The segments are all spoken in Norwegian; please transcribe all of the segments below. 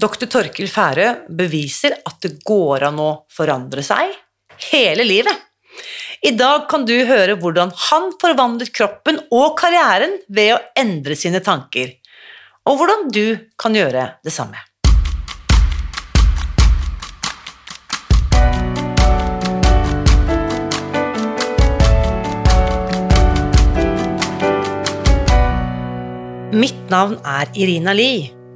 Dr. Torkil Færø beviser at det går an å forandre seg hele livet. I dag kan du høre hvordan han forvandlet kroppen og karrieren ved å endre sine tanker, og hvordan du kan gjøre det samme. Mitt navn er Irina Lie.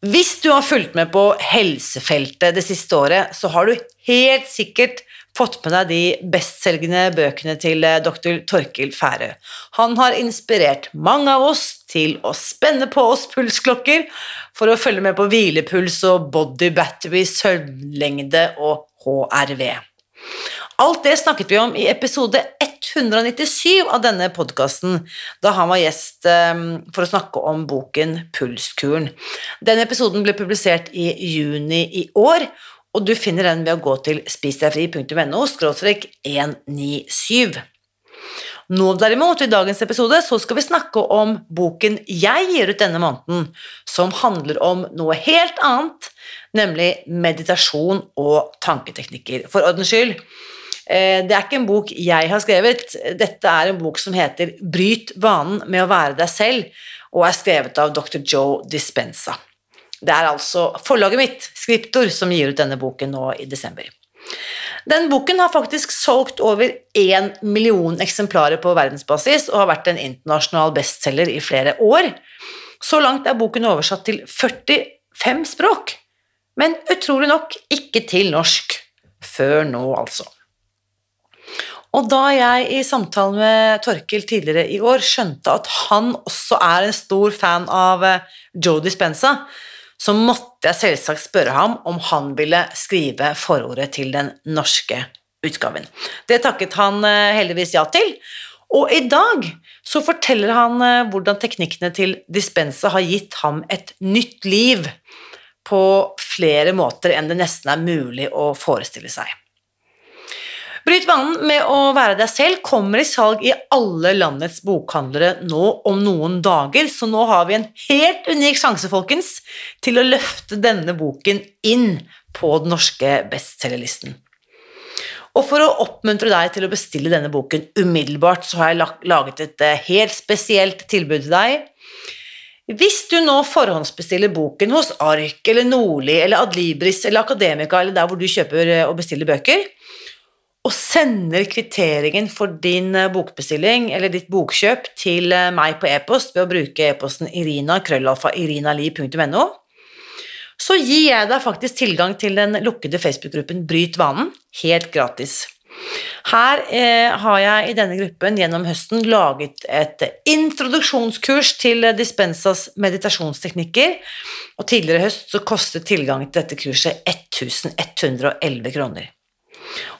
Hvis du har fulgt med på helsefeltet det siste året, så har du helt sikkert fått med deg de bestselgende bøkene til eh, dr. Torkil Færø. Han har inspirert mange av oss til å spenne på oss pulsklokker for å følge med på hvilepuls og body battery, søvnlengde og HRV. Alt det snakket vi om i episode 197 av denne podkasten, da han var gjest ehm, for å snakke om boken Pulskuren. Den episoden ble publisert i juni i år, og du finner den ved å gå til spisdegfri.no 197. Nå derimot, i dagens episode, så skal vi snakke om boken jeg gir ut denne måneden, som handler om noe helt annet, nemlig meditasjon og tanketeknikker. For ordens skyld, det er ikke en bok jeg har skrevet, dette er en bok som heter Bryt vanen med å være deg selv, og er skrevet av dr. Joe Dispenza. Det er altså forlaget mitt, Skriptor, som gir ut denne boken nå i desember. Den boken har faktisk solgt over én million eksemplarer på verdensbasis og har vært en internasjonal bestselger i flere år. Så langt er boken oversatt til 45 språk, men utrolig nok ikke til norsk. Før nå, altså. Og da jeg i samtalen med Torkil tidligere i år skjønte at han også er en stor fan av eh, Joe Dispenza, så måtte jeg selvsagt spørre ham om han ville skrive forordet til den norske utgaven. Det takket han eh, heldigvis ja til, og i dag så forteller han eh, hvordan teknikkene til Dispenza har gitt ham et nytt liv på flere måter enn det nesten er mulig å forestille seg. Bryt vanen med å være deg selv kommer i salg i alle landets bokhandlere nå om noen dager, så nå har vi en helt unik sjanse, folkens, til å løfte denne boken inn på den norske bestselgerlisten. Og for å oppmuntre deg til å bestille denne boken umiddelbart, så har jeg laget et eh, helt spesielt tilbud til deg. Hvis du nå forhåndsbestiller boken hos Ark eller Nordli eller Adlibris eller Akademika eller der hvor du kjøper eh, og bestiller bøker, og sender kvitteringen for din eh, bokbestilling eller ditt bokkjøp til eh, meg på e-post ved å bruke e-posten irina krøllalfa så gir jeg deg faktisk tilgang til den lukkede Facebook-gruppen Bryt vanen, helt gratis. Her eh, har jeg i denne gruppen gjennom høsten laget et introduksjonskurs til Dispensas meditasjonsteknikker, og tidligere høst så kostet tilgang til dette kurset 1111 kroner.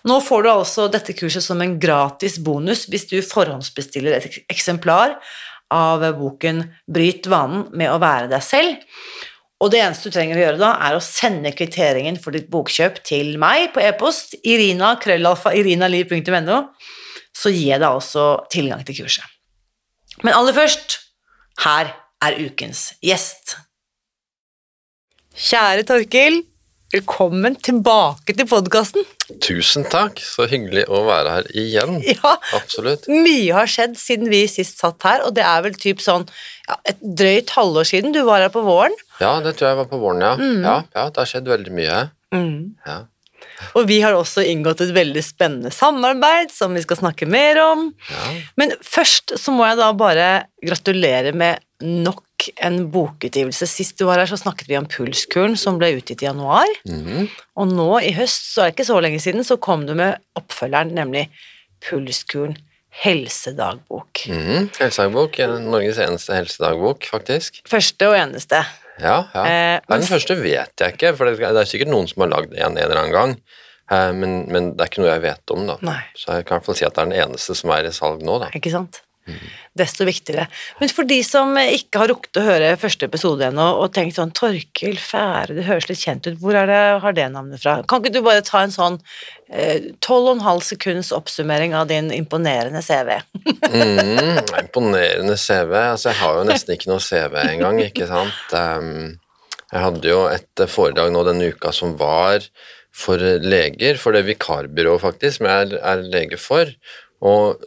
Nå får du altså dette kurset som en gratis bonus hvis du forhåndsbestiller et eksemplar av boken Bryt vanen med å være deg selv. Og det eneste du trenger å gjøre da, er å sende kvitteringen for ditt bokkjøp til meg på e-post irina irinaliv.no, så gir jeg deg altså tilgang til kurset. Men aller først, her er ukens gjest. Kjære Torkil, Velkommen tilbake til podkasten. Tusen takk, så hyggelig å være her igjen. Ja, Absolutt. Mye har skjedd siden vi sist satt her, og det er vel typ sånn ja, et drøyt halvår siden du var her på våren? Ja, det tror jeg var på våren, ja. Mm. Ja, ja, det har skjedd veldig mye. Mm. Ja. Og vi har også inngått et veldig spennende samarbeid som vi skal snakke mer om. Ja. Men først så må jeg da bare gratulere med nok en bokutgivelse. Sist du var her, så snakket vi om Pulskuren, som ble utgitt i januar. Mhm. Og nå i høst, så er det ikke så lenge siden, så kom du med oppfølgeren, nemlig Pulskuren helsedagbok. Mhm. Helsedagbok. Norges eneste helsedagbok, faktisk. Første og eneste. Ja, ja. Eh, men- den første vet jeg ikke, for det er sikkert noen som har lagd en en eller annen gang. Eh, Men, men det er ikke noe jeg vet om, da. Nei. Så jeg kan i hvert fall si at det er den eneste som er i salg nå, da. Ikke sant? Desto viktigere. Men for de som ikke har rukket å høre første episode ennå, og tenkt sånn Torkil Fære, det høres litt kjent ut, hvor det, har det navnet fra? Kan ikke du bare ta en sånn tolv og en halv sekunds oppsummering av din imponerende CV? Mm, imponerende CV. Altså, jeg har jo nesten ikke noe CV engang, ikke sant. Um, jeg hadde jo et foredrag nå denne uka som var for leger, for det vikarbyrået faktisk, som jeg er, er lege for. Og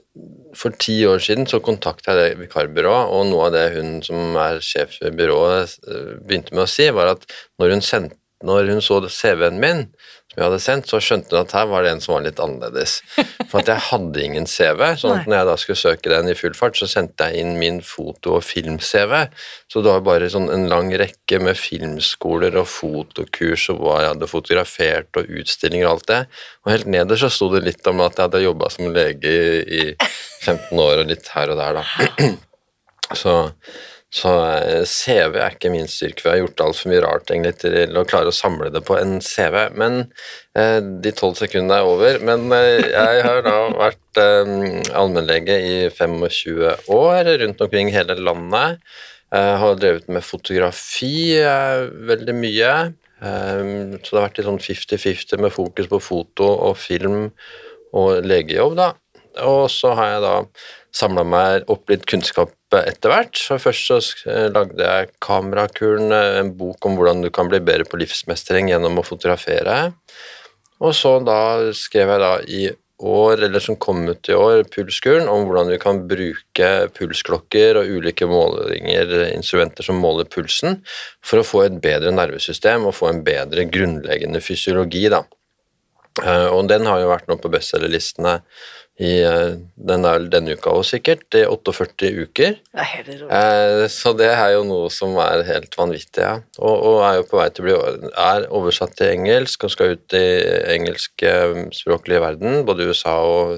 for ti år siden så kontakta jeg det vikarbyrået, og noe av det hun som er sjef i byrået eh, begynte med å si, var at når hun, sendte, når hun så CV-en min, jeg hadde sendt, så skjønte hun at her var det en som var litt annerledes. For at jeg hadde ingen CV, sånn at når jeg da skulle søke den i full fart, så sendte jeg inn min foto- og film-CV. Så det var bare sånn en lang rekke med filmskoler og fotokurs og hva jeg hadde fotografert og utstillinger og alt det. Og helt nederst så sto det litt om at jeg hadde jobba som lege i, i 15 år og litt her og der, da. Så, så eh, CV er ikke min styrke, Vi har gjort altfor mye rart egentlig til å klare å samle det på en CV. Men eh, de tolv sekundene er over. Men eh, jeg har da vært eh, allmennlege i 25 år rundt omkring hele landet. Jeg har drevet med fotografi veldig mye. Så det har vært litt sånn 50-50 med fokus på foto og film og legejobb, da. Og så har jeg da samla meg opp litt kunnskap etter hvert. Først så lagde jeg Kamerakuren, eh, en bok om hvordan du kan bli bedre på livsmestring gjennom å fotografere. Og så da skrev jeg da i år, eller som kom ut i år, Pulskuren, om hvordan vi kan bruke pulsklokker og ulike målinger, instrumenter som måler pulsen, for å få et bedre nervesystem og få en bedre grunnleggende fysiologi, da. Eh, Og den har jo vært nå på bestselgerlistene i eh, den er vel denne uka også sikkert, i 48 uker. Det. Eh, Så det er jo noe som er helt vanvittig, ja. Og, og er jo på vei til å bli er oversatt til engelsk og skal ut i engelskspråklig verden, både i USA og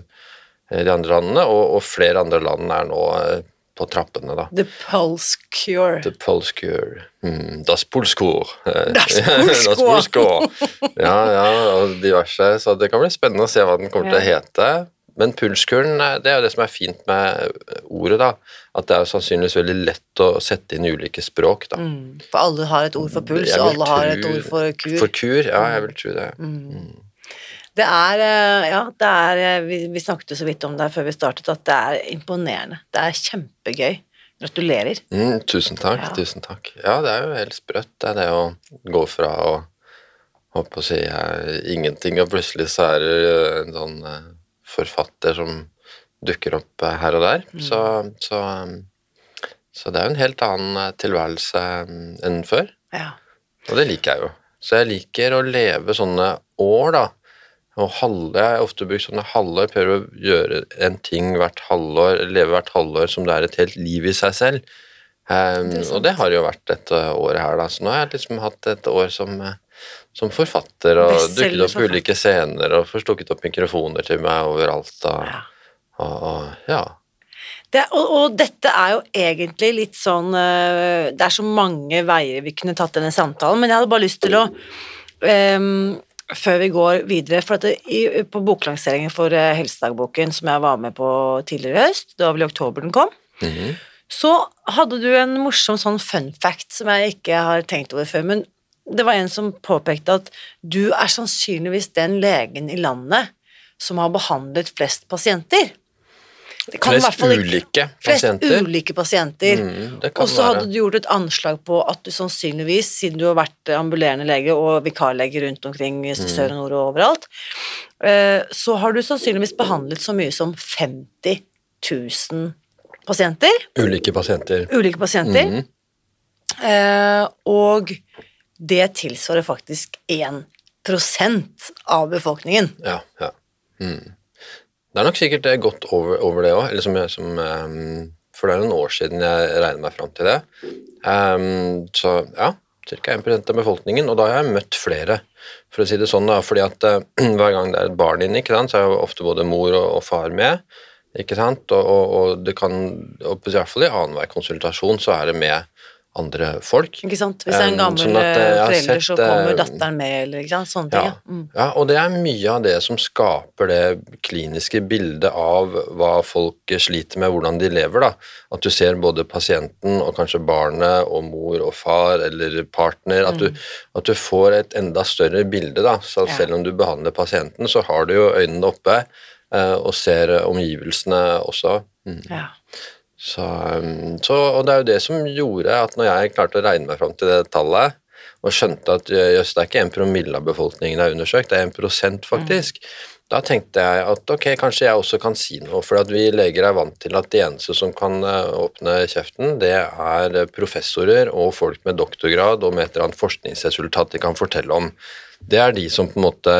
eh, de andre landene, og, og flere andre land er nå eh, på trappene, da. The Pulse Cure. The Pulse Cure. Mm, das Pulskur. Das Pulskur. Ja, ja, og diverse. Så det kan bli spennende å se hva den kommer til å hete. Men pulskuren, eh, det er jo det som er fint med ordet, da. At det er jo sannsynligvis veldig lett å sette inn ulike språk, da. Mm. For alle har et ord for puls, og alle har et ord for kur. For kur, ja, jeg vil tro det. Det er, eh, ja, det er eh, vi, vi snakket jo så vidt om det før vi startet, at det er imponerende. Det er kjempegøy. Gratulerer. Mm, tusen takk, Ja. tusen takk. Ja, det er jo helt sprøtt, det, er det å gå fra å holdt på å si eh, ingenting, og plutselig så er det eh, en sånn eh, forfatter som dukker opp eh, her og der. Så, så, eh, så det er jo en helt annen eh, tilværelse eh, enn før, Ja. og det liker jeg jo. Så jeg liker å leve sånne år, da. Og halve, jeg har ofte brukt sånne halvår, prøver å gjøre en ting hvert halvår, leve hvert halvår som det er et helt liv i seg selv. Um, Det og det har jo vært dette året her, da. Så nå har jeg liksom hatt et år som, eh, som forfatter, og dukket opp på ulike scener, og forstukket opp mikrofoner til meg overalt, og ja. og, og ja. Det, og, og dette er jo egentlig litt sånn øh, Det er så mange veier vi kunne tatt denne samtalen, men jeg hadde bare lyst til å um, Før vi går videre For det, i, på boklanseringen for øh, Helsedagboken, som jeg var med på tidligere i høst, det var vel i oktober den kom, Mhm. så hadde du en morsom sånn fun fact som jeg ikke har tenkt over før, men det var en som påpekte at du er sannsynligvis den legen i landet som har behandlet flest pasienter. Det kan Flest ulike ulike Flest ulike pasienter. Mm, Og så hadde du gjort et anslag på at du sannsynligvis, siden du har vært ambulerende lege og vikarlege rundt omkring i Mm. sør og nord og overalt, eh, så har du sannsynligvis behandlet så mye som 50 000 pasienter. Ulike pasienter. Ulike pasienter. Mhm. Eh, og det tilsvarer faktisk 1 prosent av befolkningen. Ja, ja. Mm. Det er nok sikkert det godt over, over det òg, som, som um, For det er noen år siden jeg regner meg fram til det. Um, så ja, ca. 1% av befolkningen, og da har jeg møtt flere, for å si det sånn, da. Fordi at uh, hver gang det er et barn inne, ikke sant, så er jo ofte både mor og, og far med. Ikke sant? Og, og, og det kan, og i hvert fall i annenhver konsultasjon, så er det med andre folk. Ikke sant? Hvis det er en Um, gammel sånn eh, har forelder, så eh, kommer datteren med, eller ikke sant? sånne ting. Ja. Mm. Ja, og det er mye av det som skaper det kliniske bildet av hva folk sliter med, hvordan de lever. da. At du ser både pasienten og kanskje barnet og mor og far eller partner. At, du, at du får et enda større bilde. da. Så Ja. selv om du behandler pasienten, så har du jo øynene oppe eh, og ser omgivelsene også. Mm. Ja. Så, um, så, og det er jo det som gjorde at når jeg klarte å regne meg fram til det tallet, og skjønte at eh, jøss, det er ikke en promille av befolkningen jeg har undersøkt, det er en prosent faktisk, da tenkte jeg at ok, kanskje jeg også kan si noe, for at vi leger er vant til at de eneste som kan eh, åpne kjeften, det er eh, professorer og folk med doktorgrad og med et eller annet forskningsresultat de kan fortelle om. Det er de som på en måte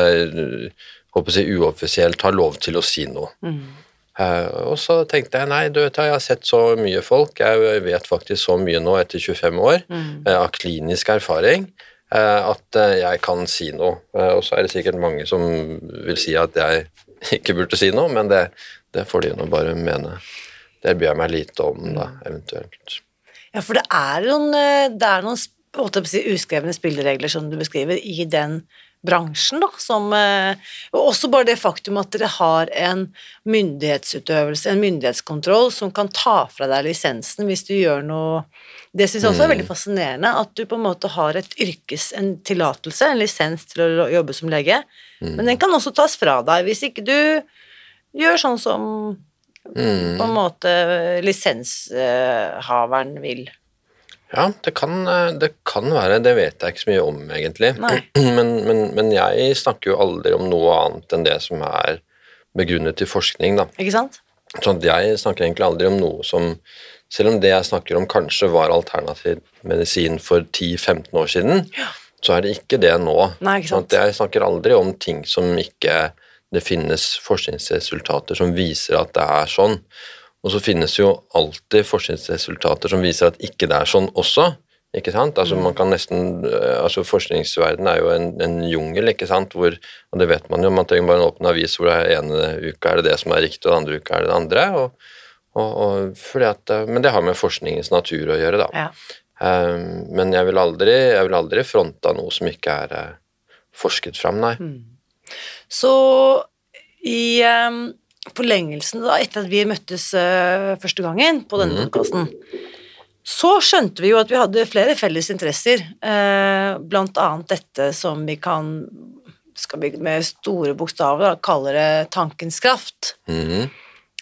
håper jeg, uoffisielt har lov til å si noe. Eh, og så tenkte jeg nei, du vet, jeg har sett så mye folk, jeg vet faktisk så mye nå etter 25 år mm. av klinisk erfaring eh, at eh, jeg kan si noe. Eh, og så er det sikkert mange som vil si at jeg ikke burde si noe, men det, det får de nå bare mene. Det bryr jeg meg lite om, da, eventuelt. Ja, for det er noen, eh, det er noen si, uskrevne spilleregler som du beskriver i den bransjen, da, som eh, Og også bare det faktum at dere har en myndighetsutøvelse, en myndighetskontroll, som kan ta fra deg lisensen hvis du gjør noe Det syns jeg også er veldig fascinerende, at du på en måte har et yrkes, en tillatelse, en lisens til å jobbe som lege, men den kan også tas fra deg hvis ikke du gjør sånn som Mm. på en måte lisenshaveren vil. Ja, det kan, eh, det kan være. Det vet jeg ikke så mye om, egentlig. Men, men, men jeg snakker jo aldri om noe annet enn det som er begrunnet i forskning, da. Ikke sant? Sånn at jeg snakker egentlig aldri om noe som Selv om det jeg snakker om kanskje var alternativ medisin for 10-15 år siden, så er det ikke det nå. Nei, ikke Sånn sant. at jeg snakker aldri om ting som ikke det finnes forskningsresultater som viser at det er sånn. Og så finnes jo alltid forskningsresultater som viser at ikke det er sånn også. Ikke sant? Altså man kan nesten, eh, altså Forskningsverdenen er jo en, en jungel, ikke sant? Hvor, og det vet man jo. Man trenger bare en åpen avis hvor det ene uka er det det som er riktig, og den andre uka er det det andre. Og, og, og at, eh, men det har med forskningens natur å gjøre, da. Ja. Um, men jeg vil aldri, jeg vil aldri fronte noe som ikke er uh, forsket fram, nei. Så i em, forlengelsen da, etter at vi møttes uh, første gangen på denne podkasten, så skjønte vi jo at vi hadde flere felles interesser, uh, blant annet dette som vi kan skal vi med store bokstaver da, det tankens kraft, Mhm.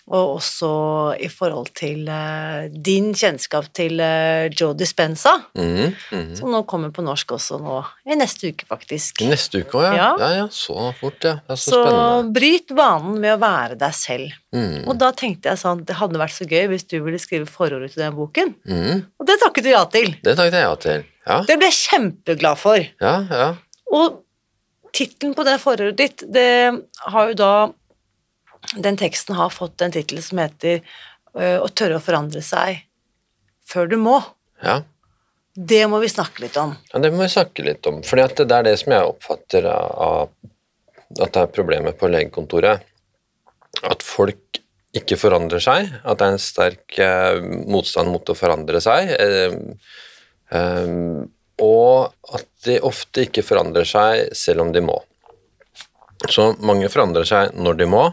Og også i forhold til uh, din kjennskap til uh, Joe Dispenza, mm -hmm. som nå kommer på norsk også nå, i neste uke faktisk. Neste uke òg, ja. Ja. ja. Ja, Så fort, ja. Det er så, Så spennende. bryt vanen med å være deg selv. Mm. Og da tenkte jeg sånn, det hadde vært så gøy hvis du ville skrive forordet til den boken. mhm. Og det takket du ja til. Det takket jeg ja til. Ja, Det ble jeg kjempeglad for. ja. ja. Og tittelen på det forordet ditt, det har jo da Den teksten har fått en tittel som heter øh, 'Å tørre å forandre seg før du må'. ja. Det må vi snakke litt om. Ja, Det må vi snakke litt om. fordi det er det som jeg oppfatter av at det er problemet på legekontoret. At folk ikke forandrer seg. At det er en sterk eh, motstand mot å forandre seg. Eh, eh, og at de ofte ikke forandrer seg selv om de må. Så mange forandrer seg når de må,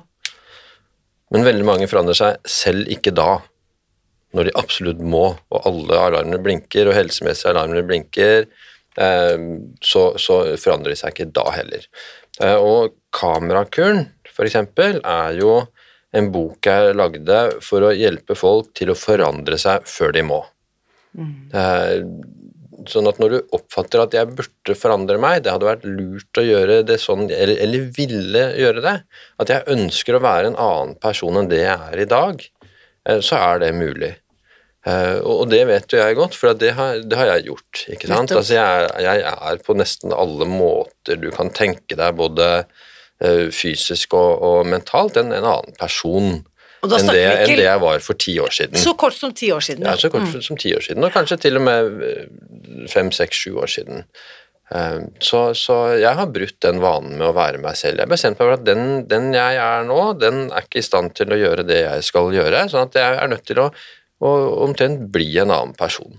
men veldig mange forandrer seg selv ikke da når de absolutt må, og alle alarmene blinker, og helsemessige alarmer blinker, eh, så, så forandrer de seg ikke da heller. Eh, Og Kamerakuren, eksempel, er jo en bok jeg lagde for å hjelpe folk til å forandre seg før de må. Eh, Sånn at når du oppfatter at jeg burde forandre meg, det hadde vært lurt å gjøre det sånn, eller, eller ville gjøre det, at jeg ønsker å være en annen person enn det jeg er i dag, eh, så er det mulig. Eh, og det vet jo jeg godt, for det har, det har jeg gjort. ikke sant? Altså jeg, er- jeg er på nesten alle måter du kan tenke deg, både eh, fysisk og, og mentalt, en, en annen person enn det, enn det jeg var for ti år siden. så kort som ti år siden. Ja, så kort Mm. som ti år siden, og kanskje til og med eh, fem, seks, sju år siden. Eh, Så, så jeg har brutt den vanen med å være meg selv. Jeg har bestemt meg for at den, den jeg er nå, den er ikke i stand til å gjøre det jeg skal gjøre, sånn at jeg er nødt til å, å omtrent bli en annen person.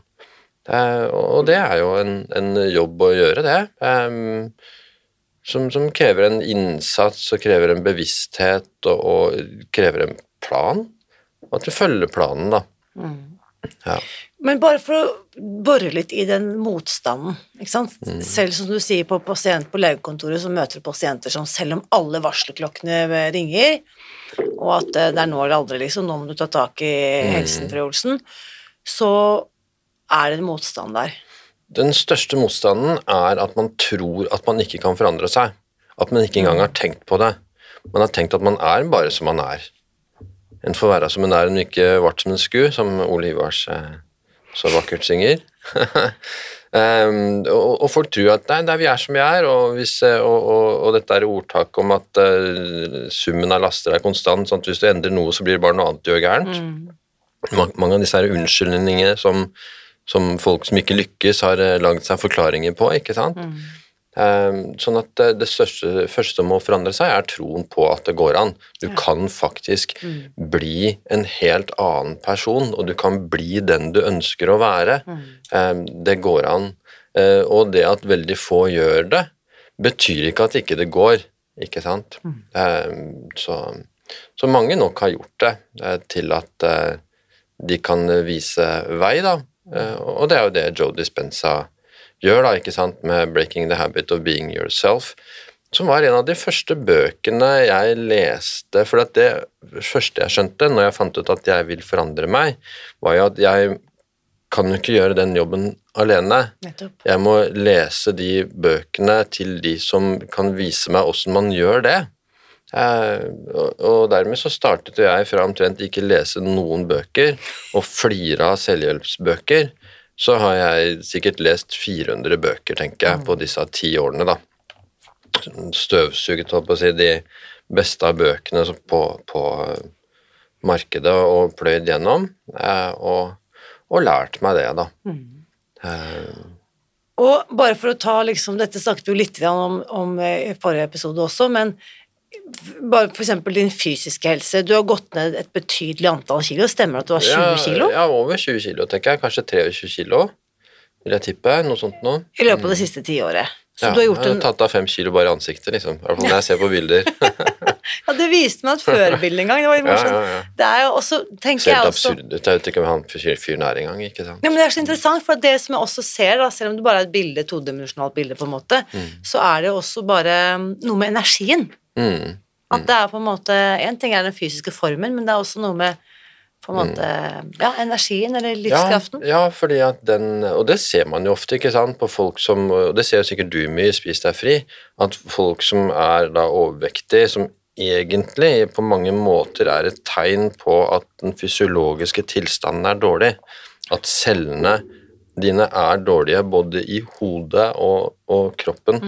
Eh, Og det er jo en, en jobb å gjøre, det. Som, som krever en innsats og krever en bevissthet og, og krever en plan. Og at du følger planen, da. Ja. Men bare for å bore litt i den motstanden, ikke sant. Mm. Selv som du sier på pasient på legekontoret, så møter du pasienter som selv om alle varselklokkene ringer, og at eh, det er nå eller aldri, liksom, nå må du ta tak i Mm. helsen, fru Olsen, så er det en motstand der. Den største motstanden er at man tror at man ikke kan forandre seg. At man ikke engang har tenkt på det. Man har tenkt at man er bare som man er. En får være som en er, en ikke vart som en sku, som Ole Ivars eh, så vakkert synger. um, og, og folk tror at nei, nei, vi er som vi er, og, hvis, eh, og, og, dette er ordtaket om at uh, summen av laster er konstant, sånn at hvis du endrer noe, så blir det bare noe annet du gjør gærent. Mange, mange av disse her unnskyldningene som, som folk som ikke lykkes, har lagd seg forklaringer på, ikke sant? Eh, sånn at det, det største, første som må forandre seg, er troen på at det går an. Du kan faktisk bli en helt annen person, og du kan bli den du ønsker å være. Mm. det går an. Eh, og det at veldig få gjør det, betyr ikke at ikke det går, ikke sant? Mm. så, så mange nok har gjort det eh, til at eh, de kan vise vei, da. Eh, og det er jo det Joe Dispenza gjør, da, ikke sant, med 'Breaking the Habit of Being Yourself', som var en av de første bøkene jeg leste. For at det første jeg skjønte når jeg fant ut at jeg vil forandre meg, var jo at jeg kan jo ikke gjøre den jobben alene. Nettopp. Jeg må lese de bøkene til de som kan vise meg åssen man gjør det. Eh, og, dermed så startet jeg fra omtrent ikke lese noen bøker og flire av selvhjelpsbøker. Så har jeg sikkert lest 400 bøker, tenker jeg, på disse ti årene, da. Støvsuget, holdt på å si, de beste av bøkene på, på markedet og pløyd gjennom, eh, og, og lært meg det, da. Eh, Og bare for å ta liksom, dette snakket vi jo litt om, om eh, i forrige episode også, men bare for eksempel din fysiske helse. Du har gått ned et betydelig antall kilo. Stemmer det at du har 20 kilo? Ja, over 20 kilo, tenker jeg. Kanskje 23 kilo, vil jeg tippe. Noe sånt noe. I løpet av det siste tiåret. Så ja, du har gjort jeg har tatt av fem kilo bare i ansiktet, liksom. I hvert fall når jeg ser på bilder. Ja, du viste meg et førbilde en gang. Det var jo Ja, morsomt. ja, ja. Det er jo også, tenker jeg helt absurd ut. Jeg vet ikke om han fyr- fyren er engang, ikke sant. Ja, men Det er så interessant, for det som jeg også ser, da, selv om det bare er et bilde, todimensjonalt bilde, på en måte, så er det også bare mm, noe med energien. Mm. At det er på en måte En ting er den fysiske formen, men det er også noe med på en måte Ja, energien eller livskraften. Ja, ja, fordi at den Og det ser man jo ofte, ikke sant, på folk som Og det ser jo sikkert du mye i Spis deg fri, at folk som er da overvektige, som egentlig på mange måter er et tegn på at den fysiologiske tilstanden er dårlig. At cellene dine er dårlige både i hodet og, og kroppen.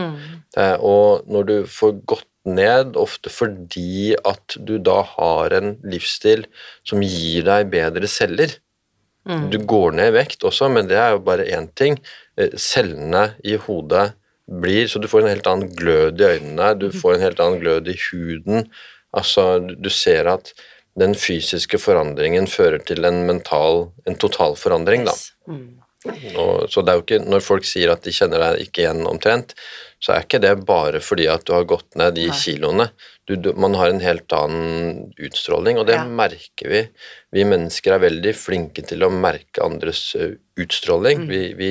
Eh, og når du får gått ned, ofte fordi at du da har en livsstil som gir deg bedre celler. Du går ned i vekt også, men det er jo bare én ting. Eh, Cellene i hodet blir Så du får en helt annen glød i øynene, du får en helt annen glød i huden. Altså, du, ser at den fysiske forandringen fører til en mental En totalforandring, da. Yes. Mm. Og, så det er jo ikke, når folk sier at de kjenner deg ikke igjen omtrent, så er ikke det bare fordi at du har gått ned de Nei. kiloene. Du, du, man har en helt annen utstråling, og det Ja. merker vi. Vi mennesker er veldig flinke til å merke andres utstråling. utstråling. Vi, vi,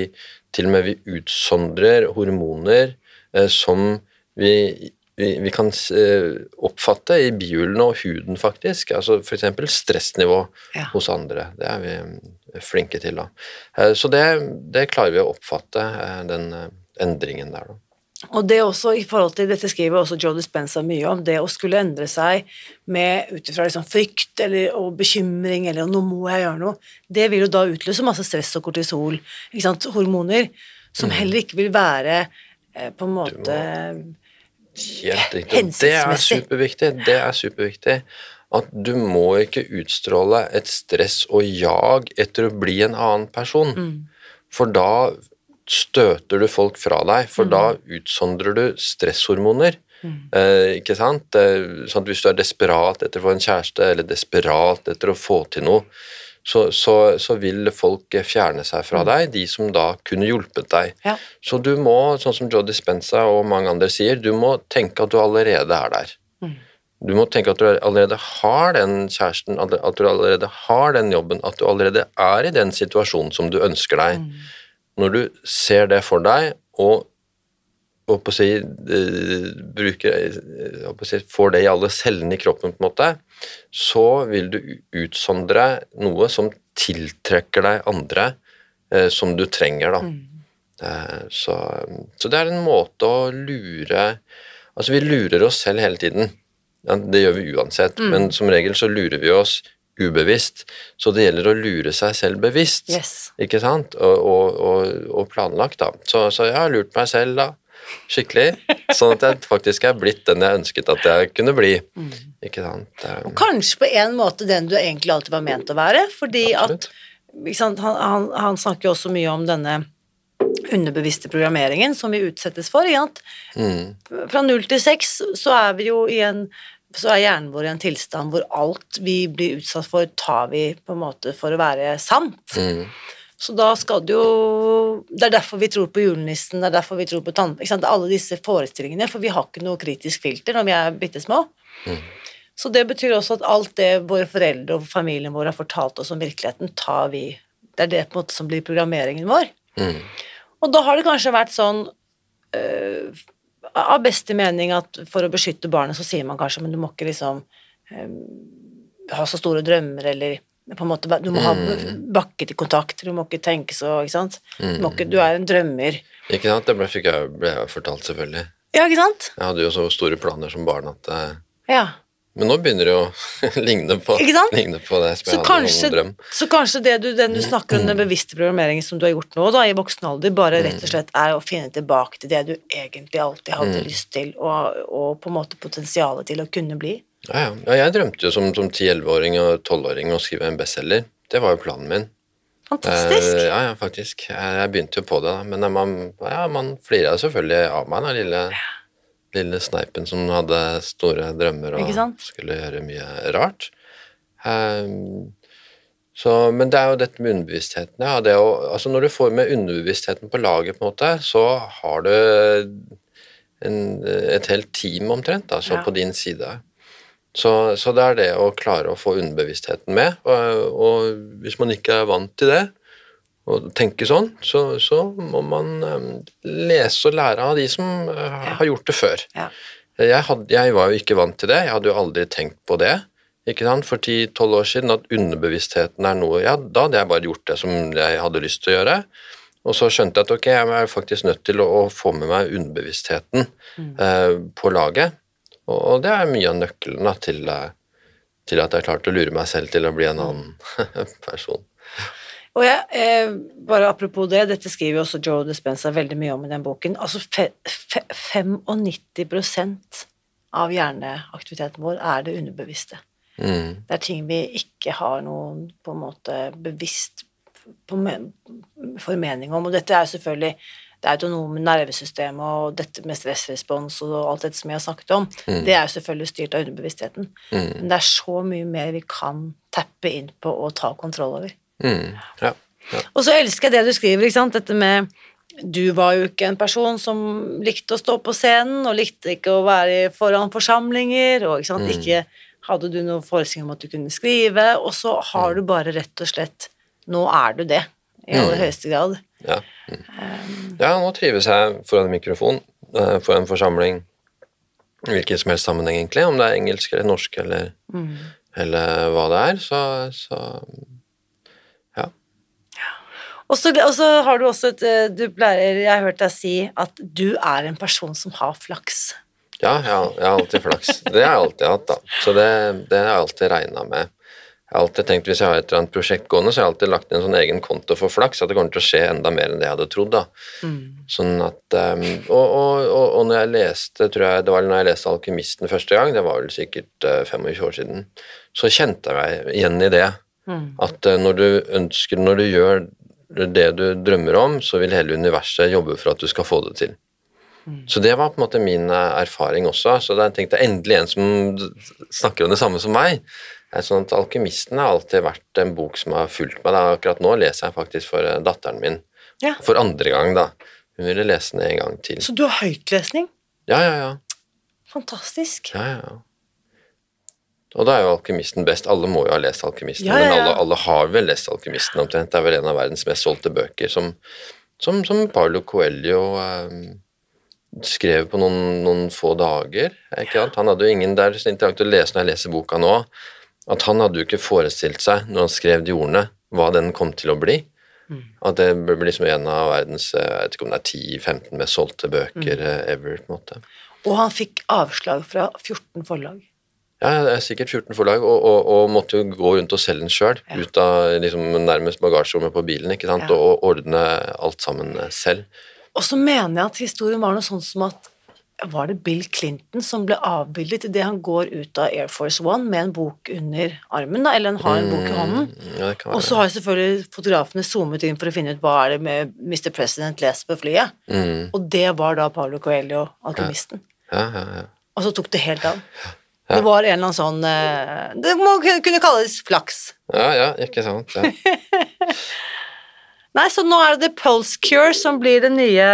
til og med vi utsondrer hormoner eh, som vi, vi, kan eh, oppfatte i bihulene og huden, faktisk. Altså F.eks. stressnivå Ja. hos andre. Det er vi eh, flinke til, da. Eh, Så det, det klarer vi å oppfatte, eh, den eh, endringen der, da. Og det også i forhold til, dette skriver også Joe Dispenza mye om, det å skulle endre seg med ut ifra liksom frykt eller, og bekymring eller 'nå må jeg gjøre noe', det vil jo da utløse masse stress og kortisol, hormoner, som heller ikke vil være eh, på en måte Helt riktig. Det er superviktig. Det er superviktig. At du må ikke utstråle et stress og jag etter å bli en annen person. For da støter du folk fra deg, for da utsondrer du stresshormoner. Eh, ikke sant? Sånn at hvis du er desperat etter å få en kjæreste, eller desperat etter å få til noe, så, så, så vil folk fjerne seg fra deg, de som da kunne hjulpet deg. Ja. Så du må, sånn som Joe Dispenza og mange andre sier, du må tenke at du allerede er der. Du må tenke at du allerede har den kjæresten, at du allerede har den jobben, at du allerede er i den situasjonen som du ønsker deg. Når du ser det for deg, og og på å si, eh, bruker, eh, på å si, får det i alle cellene i kroppen, på en måte, så vil du utsondre noe som tiltrekker deg andre eh, som du trenger. Da. Eh, så, så det er en måte å lure Altså, vi lurer oss selv hele tiden. Ja, det gjør vi uansett, men som regel så lurer vi oss ubevisst. Så det gjelder å lure seg selv bevisst, Yes. ikke sant? Og, og, og, og planlagt, da. Så, så jeg har lurt meg selv, da. Skikkelig. Sånn at jeg faktisk er blitt den jeg ønsket at jeg kunne bli. Ikke sant? Og Kanskje på en måte den du egentlig alltid var ment å være, fordi Absolutt. at ikke sant, han, han, han snakker jo også mye om denne underbevisste programmeringen som vi utsettes for. Sant? Mm. Fra null til seks så er vi jo i en så er hjernen vår i en tilstand hvor alt vi blir utsatt for, tar vi på en måte for å være sant. Mm. Så da skal det jo Det er derfor vi tror på julenissen, det er derfor vi tror på tann... Alle disse forestillingene, for vi har ikke noe kritisk filter når vi er bitte små. Så det betyr også at alt det våre foreldre og familien vår har fortalt oss om virkeligheten, tar vi Det er det på en måte som blir programmeringen vår. Mm. Og da har det kanskje vært sånn øh, av beste mening at for å beskytte barnet, så sier man kanskje men du må ikke liksom øh, ha så store drømmer, eller på en måte, du må ha bakket i kontakt, du må ikke tenke så, ikke sant. Du, må ikke, du er en drømmer. Ikke sant? Det ble, fikk jeg, ble jeg fortalt, selvfølgelig. Ja, ikke sant? Jeg hadde jo så store planer som barn at eh, Ja. Men nå begynner det å ligne på, ligne på det som Så jeg hadde kanskje, drøm. så kanskje det du, den du snakker om, den bevisste programmeringen som du har gjort nå, da, i voksen alder, bare rett og slett er å finne tilbake til det du egentlig alltid hadde lyst til, og, og på en måte potensialet til å kunne bli. Ja, ja. ja, jeg drømte jo som, som 10-11-åring og 12-åring å skrive en bestselger. Det var jo planen min. Fantastisk. Eh, ja, ja, faktisk. Jeg, jeg begynte jo på det, da. Men man, ja, man flira selvfølgelig av meg, den lille, lille sneipen som hadde store drømmer og skulle gjøre mye rart. Um, så, men det er jo dette med underbevisstheten. Ja, det å, altså når du får med underbevisstheten på laget, på en måte, så har du en, et helt team omtrent altså, Ja. på din side. Så, så det er det å klare å få underbevisstheten med. Og, og hvis man ikke er vant til det, og tenke sånn, så, så må man eh, lese og lære av de som eh, har gjort det før. Ja. Jeg, hadde, jeg var jo ikke vant til det, jeg hadde jo aldri tenkt på det. Ikke sant? For 10-12 år siden at underbevisstheten er noe Ja, da hadde jeg bare gjort det som jeg hadde lyst til å gjøre. Og så skjønte jeg at ok, jeg er faktisk nødt til å, å få med meg underbevisstheten eh, på laget. Og, og det er mye av nøkkelen da, til, eh, til at jeg klarte å lure meg selv til å bli en annen person. Og jeg, eh, bare apropos det, dette skriver jo også Joe Dispenza veldig mye om i den boken. Altså fe, fe, 95% av hjerneaktiviteten vår er det underbevisste. Mm. Det er ting vi ikke har noen på en måte bevisst formening om. Og dette er jo selvfølgelig det autonome nervesystemet og dette med stressrespons og alt dette som jeg har snakket om, det er jo selvfølgelig styrt av underbevisstheten. Men det er så mye mer vi kan tappe inn på og ta kontroll over. Mm. Ja. ja. Og så elsker jeg det du skriver, ikke sant, dette med du var jo ikke en person som likte å stå på scenen, og likte ikke å være foran forsamlinger, og ikke, sant, ikke hadde du noen forestilling om at du kunne skrive, og så har du bare rett og slett Nå er du det, i aller høyeste grad. Ja. Mm. ja, nå trives jeg foran en mikrofon, foran en forsamling, hvilken som helst sammenheng egentlig, om det er engelsk eller norsk eller, eller hva det er, så, så. Og så har du også et eh, du pleier, Jeg har hørt deg si at du er en person som har flaks. Ja, jeg jeg har alltid flaks. Det har jeg alltid hatt, da. Så det, det har jeg alltid regna med. Jeg har alltid tenkt, Hvis jeg har et eller annet prosjekt gående, så har jeg alltid lagt inn en sånn egen konto for flaks, at det kommer til å skje enda mer enn det jeg hadde trodd. da. Sånn at, um, og, og, og, og når jeg leste, tror jeg det var når jeg leste 'Alkymisten' første gang, det var vel sikkert uh, 25 år siden, så kjente jeg meg igjen i det. At uh, når du ønsker, når du gjør det du drømmer om, så vil hele universet jobbe for at du skal få det til. Så det var på en måte min eh, erfaring også. Så da tenkte jeg endelig en som snakker om det samme som meg. Sånn at 'Alkymisten' har alltid vært en bok som har fulgt meg. Da. Akkurat nå leser jeg faktisk for eh, datteren min. Ja. For andre gang, da. Hun ville lese den en gang til. Så du har høytlesning. Ja, ja, ja. Fantastisk. ja, ja. ja. Og da er jo 'Alkymisten' best. Alle må jo ha lest 'Alkymisten', Ja, ja, men alle, alle har vel lest 'Alkymisten' omtrent. Det er vel en av verdens mest solgte bøker, som, som, som Paulo Coelho eh, skrev på noen, noen få dager. Han hadde jo ingen Det er så interessant å lese når jeg leser boka nå, at han hadde jo ikke forestilt seg, når han skrev de ordene, hva den kom til å bli. At det ble liksom en av verdens eh, jeg vet ikke om det er 10-15 mest solgte bøker mm. ever. på en måte. Og han fikk avslag fra 14 forlag. Ja, det er sikkert 14 forlag, og, og, og måtte jo gå rundt og selge den sjøl. Ja. Ut av liksom, nærmest bagasjerommet på bilen, ikke sant, Ja. og, og ordne alt sammen eh, selv. Og så mener jeg at historien var noe sånn som at var det Bill Clinton som ble avbildet idet han går ut av Air Force One med en bok under armen, da, eller han har en bok i hånden? Mm, Ja, Og så har selvfølgelig fotografene zoomet inn for å finne ut hva er det med Mr. President leser på flyet. Mm, Og det var da Paulo Coelho, alkymisten. ja, ja, ja. Og så tok det helt av. Ja. Det var en eller annen sånn eh, Det må kunne kalles flaks. ja, ja, ikke sant. Ja. Nei, så nå er det The Pulse Cure som blir den nye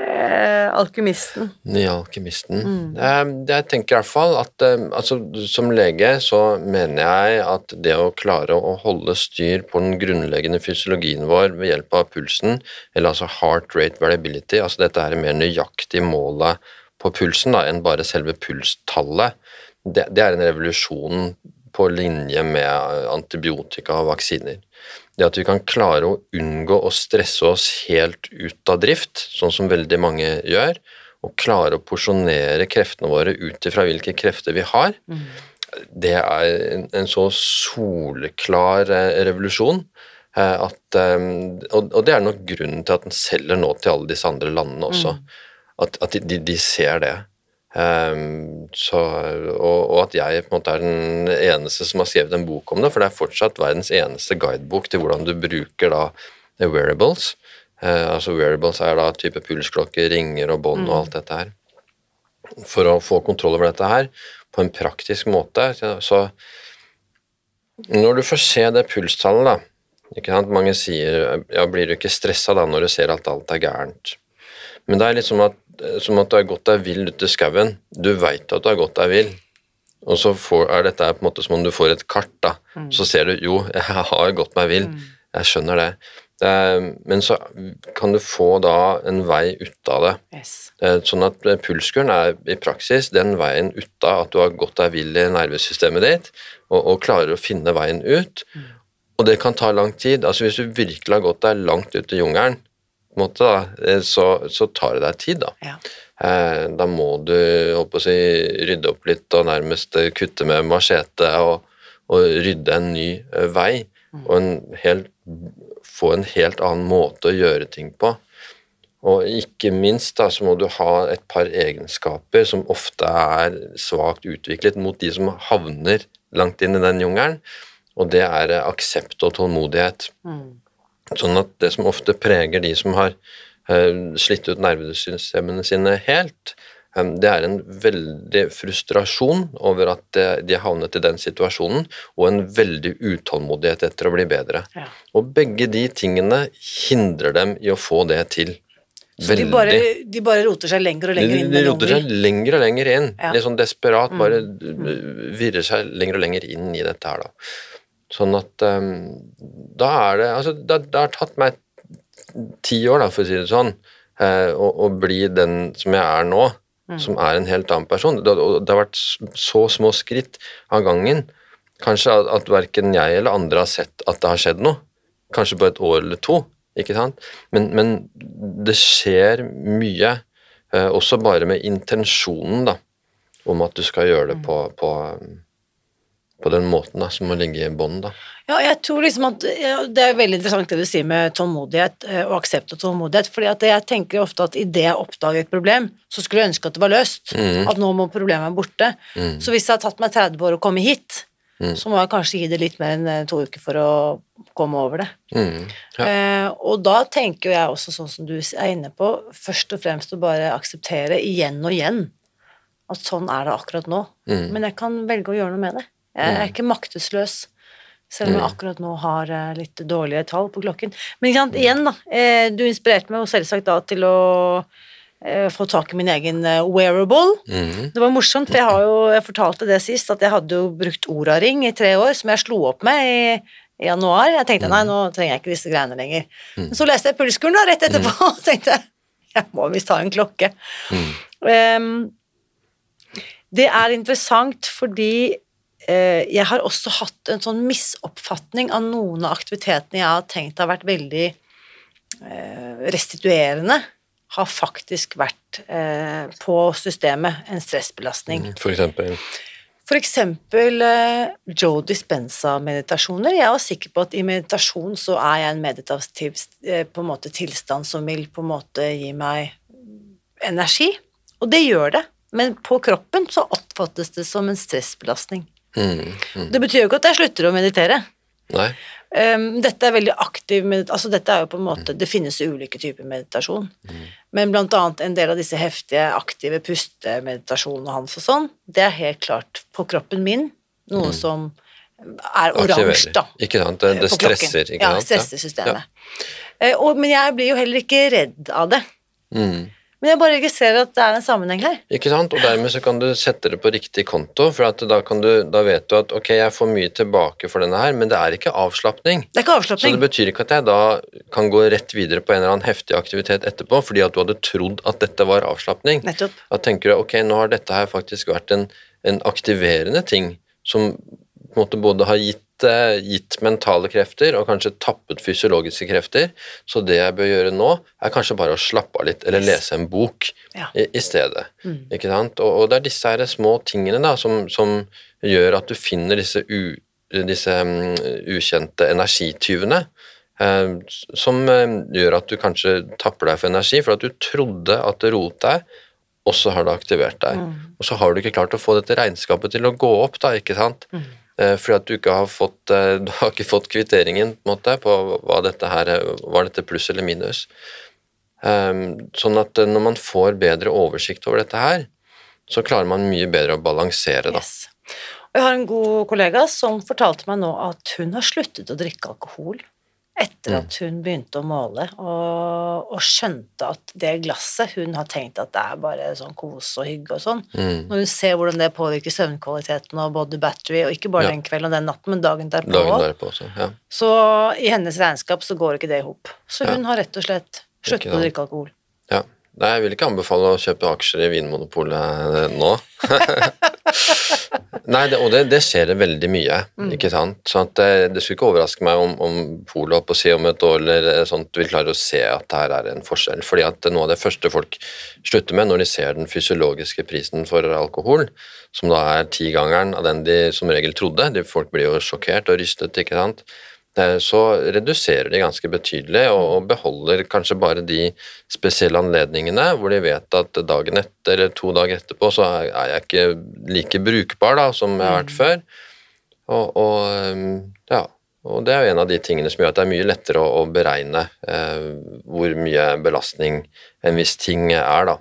eh, alkymisten. Nye alkymisten. Mm. Jeg tenker i hvert fall at eh, altså, som lege så mener jeg at det å klare å holde styr på den grunnleggende fysiologien vår ved hjelp av pulsen, eller altså heart rate variability, altså dette er mer nøyaktig målet på pulsen da, enn bare selve pulstallet, det, det er en revolusjon på linje med eh, antibiotika og vaksiner. Det at vi kan klare å unngå å stresse oss helt ut av drift, sånn som veldig mange gjør, og klare å porsjonere kreftene våre ut ifra hvilke krefter vi har, det er en, en så soleklar eh, revolusjon eh, at eh, og, det er nok grunnen til at den selger nå til alle disse andre landene også. At, at de, de ser det. Um, så, og, og at jeg på en måte er den eneste som har skrevet en bok om det, for det er fortsatt verdens eneste guidebok til hvordan du bruker da wearables. Uh, altså Wearables er da type pulsklokker, ringer og bånd og alt dette her. For å få kontroll over dette her på en praktisk måte. Så, så når du får se det pulstallet, da ikke sant? Mange sier ja, blir du ikke stressa da når du ser at alt er gærent. Men det er litt som at, som at du har gått deg vill ute i skauen. Du veit at du har gått deg vill, og så får, er dette på en måte som om du får et kart. da. Så ser du jo, jeg har gått meg vill. Jeg skjønner det. er, men så kan du få da en vei ut av det. Yes. Eh, Sånn at eh, pulskuren er i praksis den veien ut av at du har gått deg vill i nervesystemet ditt, og, og klarer å finne veien ut. Og det kan ta lang tid. altså Hvis du virkelig har gått deg langt ut i jungelen, måte, da, eh, så, så tar det deg tid. da. Ja. Eh, Da må du holdt å si, rydde opp litt og nærmest eh, kutte med machete og, og rydde en ny eh, vei. Og en helt, få en helt annen måte å gjøre ting på. Og ikke minst da, så må du ha et par egenskaper som ofte er svakt utviklet mot de som havner langt inn i den jungelen, og det er aksept og tålmodighet. Sånn at det som ofte preger de som har eh, slitt ut nervesystemene sine helt, eh, det er en veldig frustrasjon over at eh, de har havnet i den situasjonen, og en veldig utålmodighet etter å bli bedre. Ja. Og begge de tingene hindrer dem i å få det til. Så de bare, de bare roter seg lenger og lenger inn de de roter seg lenger og lenger inn. Ja. Litt sånn desperat, bare virrer seg lenger og lenger inn i dette her, da. Sånn at um, da er det Altså, det, det har tatt meg ti år, da, for å si det sånn, eh, å, å bli den som jeg er nå, som er en helt annen person. Det, det har vært så små skritt av gangen. Kanskje at, at verken jeg eller andre har sett at det har skjedd noe. kanskje på et år eller to, ikke sant? Men, men det skjer mye, eh, også bare med intensjonen, da, om at du skal gjøre det på, på, på den måten da, som må ligge i bånn, da. Ja, jeg tror liksom at Det er veldig interessant det du sier med tålmodighet eh, og aksept og tålmodighet. fordi at jeg tenker ofte at idet jeg oppdager et problem, så skulle jeg ønske at det var løst. At nå må problemet borte. Så hvis det har tatt meg 30 år å komme hit, så må jeg kanskje gi det litt mer enn eh, to uker for å komme over det. Mm. Ja. Eh, og da tenker jeg også sånn som du er inne på, først og fremst å bare akseptere igjen og igjen at sånn er det akkurat nå. Mm. Men jeg kan velge å gjøre noe med det. Jeg er ikke maktesløs. Selv om jeg akkurat nå har eh, litt dårlige tall på klokken. Men sant, igjen, da. eh, Du inspirerte meg jo selvsagt da til å eh, få tak i min egen wearable. Mhm. Det var morsomt, for jeg har jo jeg fortalte det sist, at jeg hadde jo brukt Oura-ring i tre år, som jeg slo opp med i, i januar. Jeg tenkte nei, nå trenger jeg ikke disse greiene lenger. Men så leste jeg pulskuren da, rett etterpå, og tenkte jeg må visst ha en klokke. Em, det er interessant fordi jeg har også hatt en sånn misoppfatning av noen av aktivitetene jeg har tenkt har vært veldig eh, restituerende, har faktisk vært eh, på systemet en stressbelastning. For eksempel. For eksempel eh, Joe Dispenza-meditasjoner. Jeg var sikker på at i meditasjon så er jeg en meditativ eh, på en måte tilstand som vil på en måte gi meg energi. Og det gjør det, men på kroppen så oppfattes det som en stressbelastning. Mm. Mm. Det betyr jo ikke at jeg slutter å meditere. Nei. Um, dette er veldig aktiv altså dette er jo på en måte, Det finnes ulike typer meditasjon, men blant annet en del av disse heftige, aktive pustemeditasjonene hans og sånn, det er helt klart på kroppen min noe som er oransje, da. Ikke sant? Det, det stresser, ikke ja, stresser systemet. Eh, og, men jeg blir jo heller ikke redd av det. Mm. Men jeg bare registrerer at det er en sammenheng her. Ikke sant? Og dermed så kan du sette det på riktig konto, for at da, kan du, da vet du at ok, jeg får mye tilbake for denne her, men det er ikke avslapning. Det er ikke Så det betyr ikke at jeg da kan gå rett videre på en eller annen heftig aktivitet etterpå, fordi at du hadde trodd at dette var avslapning. Nettopp. Da tenker du ok, nå har dette her faktisk vært en, en aktiverende ting som på en måte både har gitt, gitt mentale krefter og kanskje tappet fysiologiske krefter. Så det jeg bør gjøre nå, er kanskje bare å slappe av litt, eller lese en bok Ja. i, i stedet. Ikke sant? Og, og det er disse her små tingene da, som, som gjør at du finner disse, u, disse um, ukjente energityvene. Eh, som eh, gjør at du kanskje tapper deg for energi, for at du trodde at det roet deg, og så har det aktivert deg. Og så har du ikke klart å få dette regnskapet til å gå opp, da, ikke sant? Eh, fordi at du ikke har fått, eh, du har ikke fått kvitteringen på, måte, på hva dette her er, var dette pluss eller minus. Um, sånn at eh, når man får bedre oversikt over dette her, så klarer man mye bedre å balansere, da. Yes. Jeg har en god kollega som fortalte meg nå at hun har sluttet å drikke alkohol etter Mm. at hun begynte å måle, og, og skjønte at det glasset Hun har tenkt at det er bare sånn kos og hygge og sånn. Mm. Når hun ser hvordan det påvirker søvnkvaliteten og body battery, og ikke bare Ja. den kvelden og den natten, men dagen derpå Dagen derpå også. Ja. så i hennes regnskap så går ikke det i hop. Så Ja. hun har rett og slett sluttet å drikke alkohol. ja. Nei, jeg vil ikke anbefale å kjøpe aksjer i Vinmonopolet eh, nå. Nei, det, og det, det skjer det veldig mye, ikke sant. Så at det, det skulle ikke overraske meg om, om Polet på å si om et år eller eh, sånt vil klare å se at det her er en forskjell. Fordi at noe av det første folk slutter med når de ser den fysiologiske prisen for alkohol, som da er tigangeren av den de som regel trodde, de folk blir jo sjokkert og rystet, ikke sant. Eh, Så reduserer de ganske betydelig og beholder kanskje bare de spesielle anledningene hvor de vet at dagen etter eller to dager etterpå så er jeg ikke like brukbar da som jeg har vært før. Og, og um, ja, og det er jo en av de tingene som gjør at det er mye lettere å, å beregne eh, hvor mye belastning en viss ting er, da.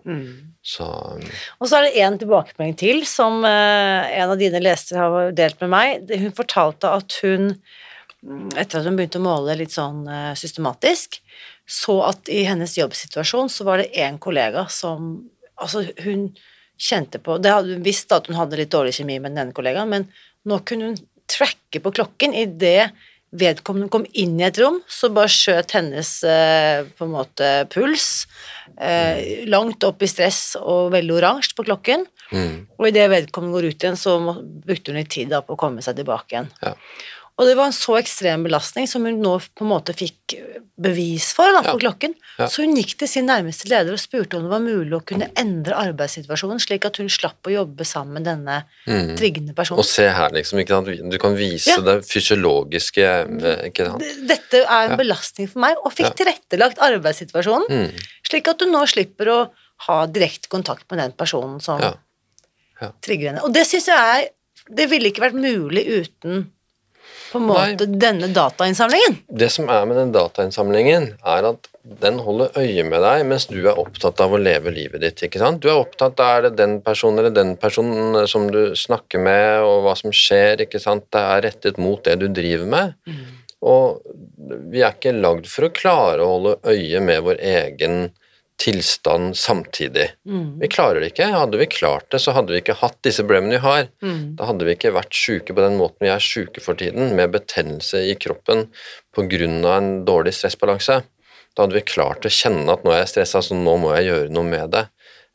Så um, Og så er det en tilbakemelding til som eh, en av dine lesere har delt med meg. Hun fortalte at hun, mm, etter at hun begynte å måle litt sånn eh, systematisk, så at i hennes jobbsituasjon så var det en kollega som Altså, hun kjente på Det hadde hun visst at hun hadde litt dårlig kjemi med den ene kollegaen, men nå kunne hun tracke på klokken idet vedkommende kom inn i et rom, så bare skjøt hennes eh, på en måte puls eh, langt opp i stress og veldig oransje på klokken. mm, Og idet vedkommende går ut igjen, så brukte hun litt tid da på å komme seg tilbake igjen. Ja. Og det var en så ekstrem belastning som hun nå på en måte fikk bevis for da, på Ja. klokken. Ja. Så hun gikk til sin nærmeste leder og spurte om det var mulig å kunne endre arbeidssituasjonen, slik at hun slapp å jobbe sammen med denne Mm. triggende Og se her, liksom. Du kan vise Ja. det fysiologiske eh? Dette er en belastning for meg, og fikk tilrettelagt arbeidssituasjonen, Mm. slik at du nå slipper å ha direkte kontakt med den personen som trigger henne. Og det syns jeg er Det ville ikke vært mulig uten på en Nei. måte denne datainnsamlingen. Det som er med den datainnsamlingen, er at den holder øye med deg mens du er opptatt av å leve livet ditt. ikke sant? Du er opptatt av er det den personen eller den personen som du snakker med, og hva som skjer. ikke sant? Det er rettet mot det du driver med. Og vi er ikke lagd for å klare å holde øye med vår egen tilstand samtidig. Vi klarer det ikke. Hadde vi klart det, så hadde vi ikke hatt disse problemene vi har. Da hadde vi ikke vært syke på den måten vi er syke for tiden, med betennelse i kroppen pga. en dårlig stressbalanse. Da hadde vi klart å kjenne at nå er jeg stressa, så nå må jeg gjøre noe med det.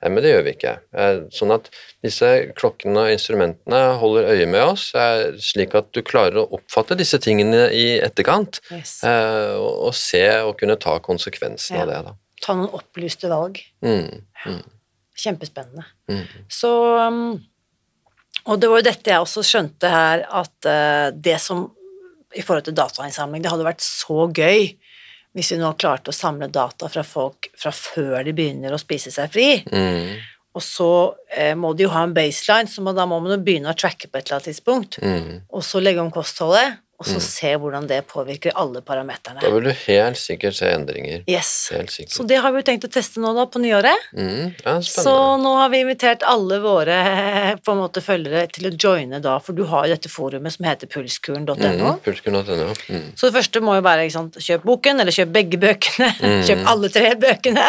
Eh, Men det gjør vi ikke. Eh, Sånn at disse klokkene og instrumentene holder øye med oss, eh, slik at du klarer å oppfatte disse tingene i etterkant, Yes. og se og kunne ta konsekvensen Ja. av det. da. Ta noen opplyste valg. Mm. Kjempespennende. Mm. Så um, Og det var jo dette jeg også skjønte her, at eh, det som i forhold til datainnsamling, det hadde vært så gøy hvis vi nå klarte å samle data fra folk fra før de begynner å spise seg fri. Mm. Og så eh, må de jo ha en baseline, så da må man jo begynne å tracke på et eller annet tidspunkt. Mm. Og så legge om kostholdet, og så se hvordan det påvirker alle parameterne. Da vil du helt sikkert se endringer. Yes. Helt sikkert. Så det har vi jo tenkt å teste nå da på nyåret. Mm. Ja, Så nå har vi invitert alle våre på en måte følgere til å joine da, for du har jo dette forumet som heter pulskuren.no. Mm. Pulskuren.no. Mm. Så det første må jo være ikke sant, kjøp boken, eller kjøp begge bøkene. Kjøp alle tre bøkene.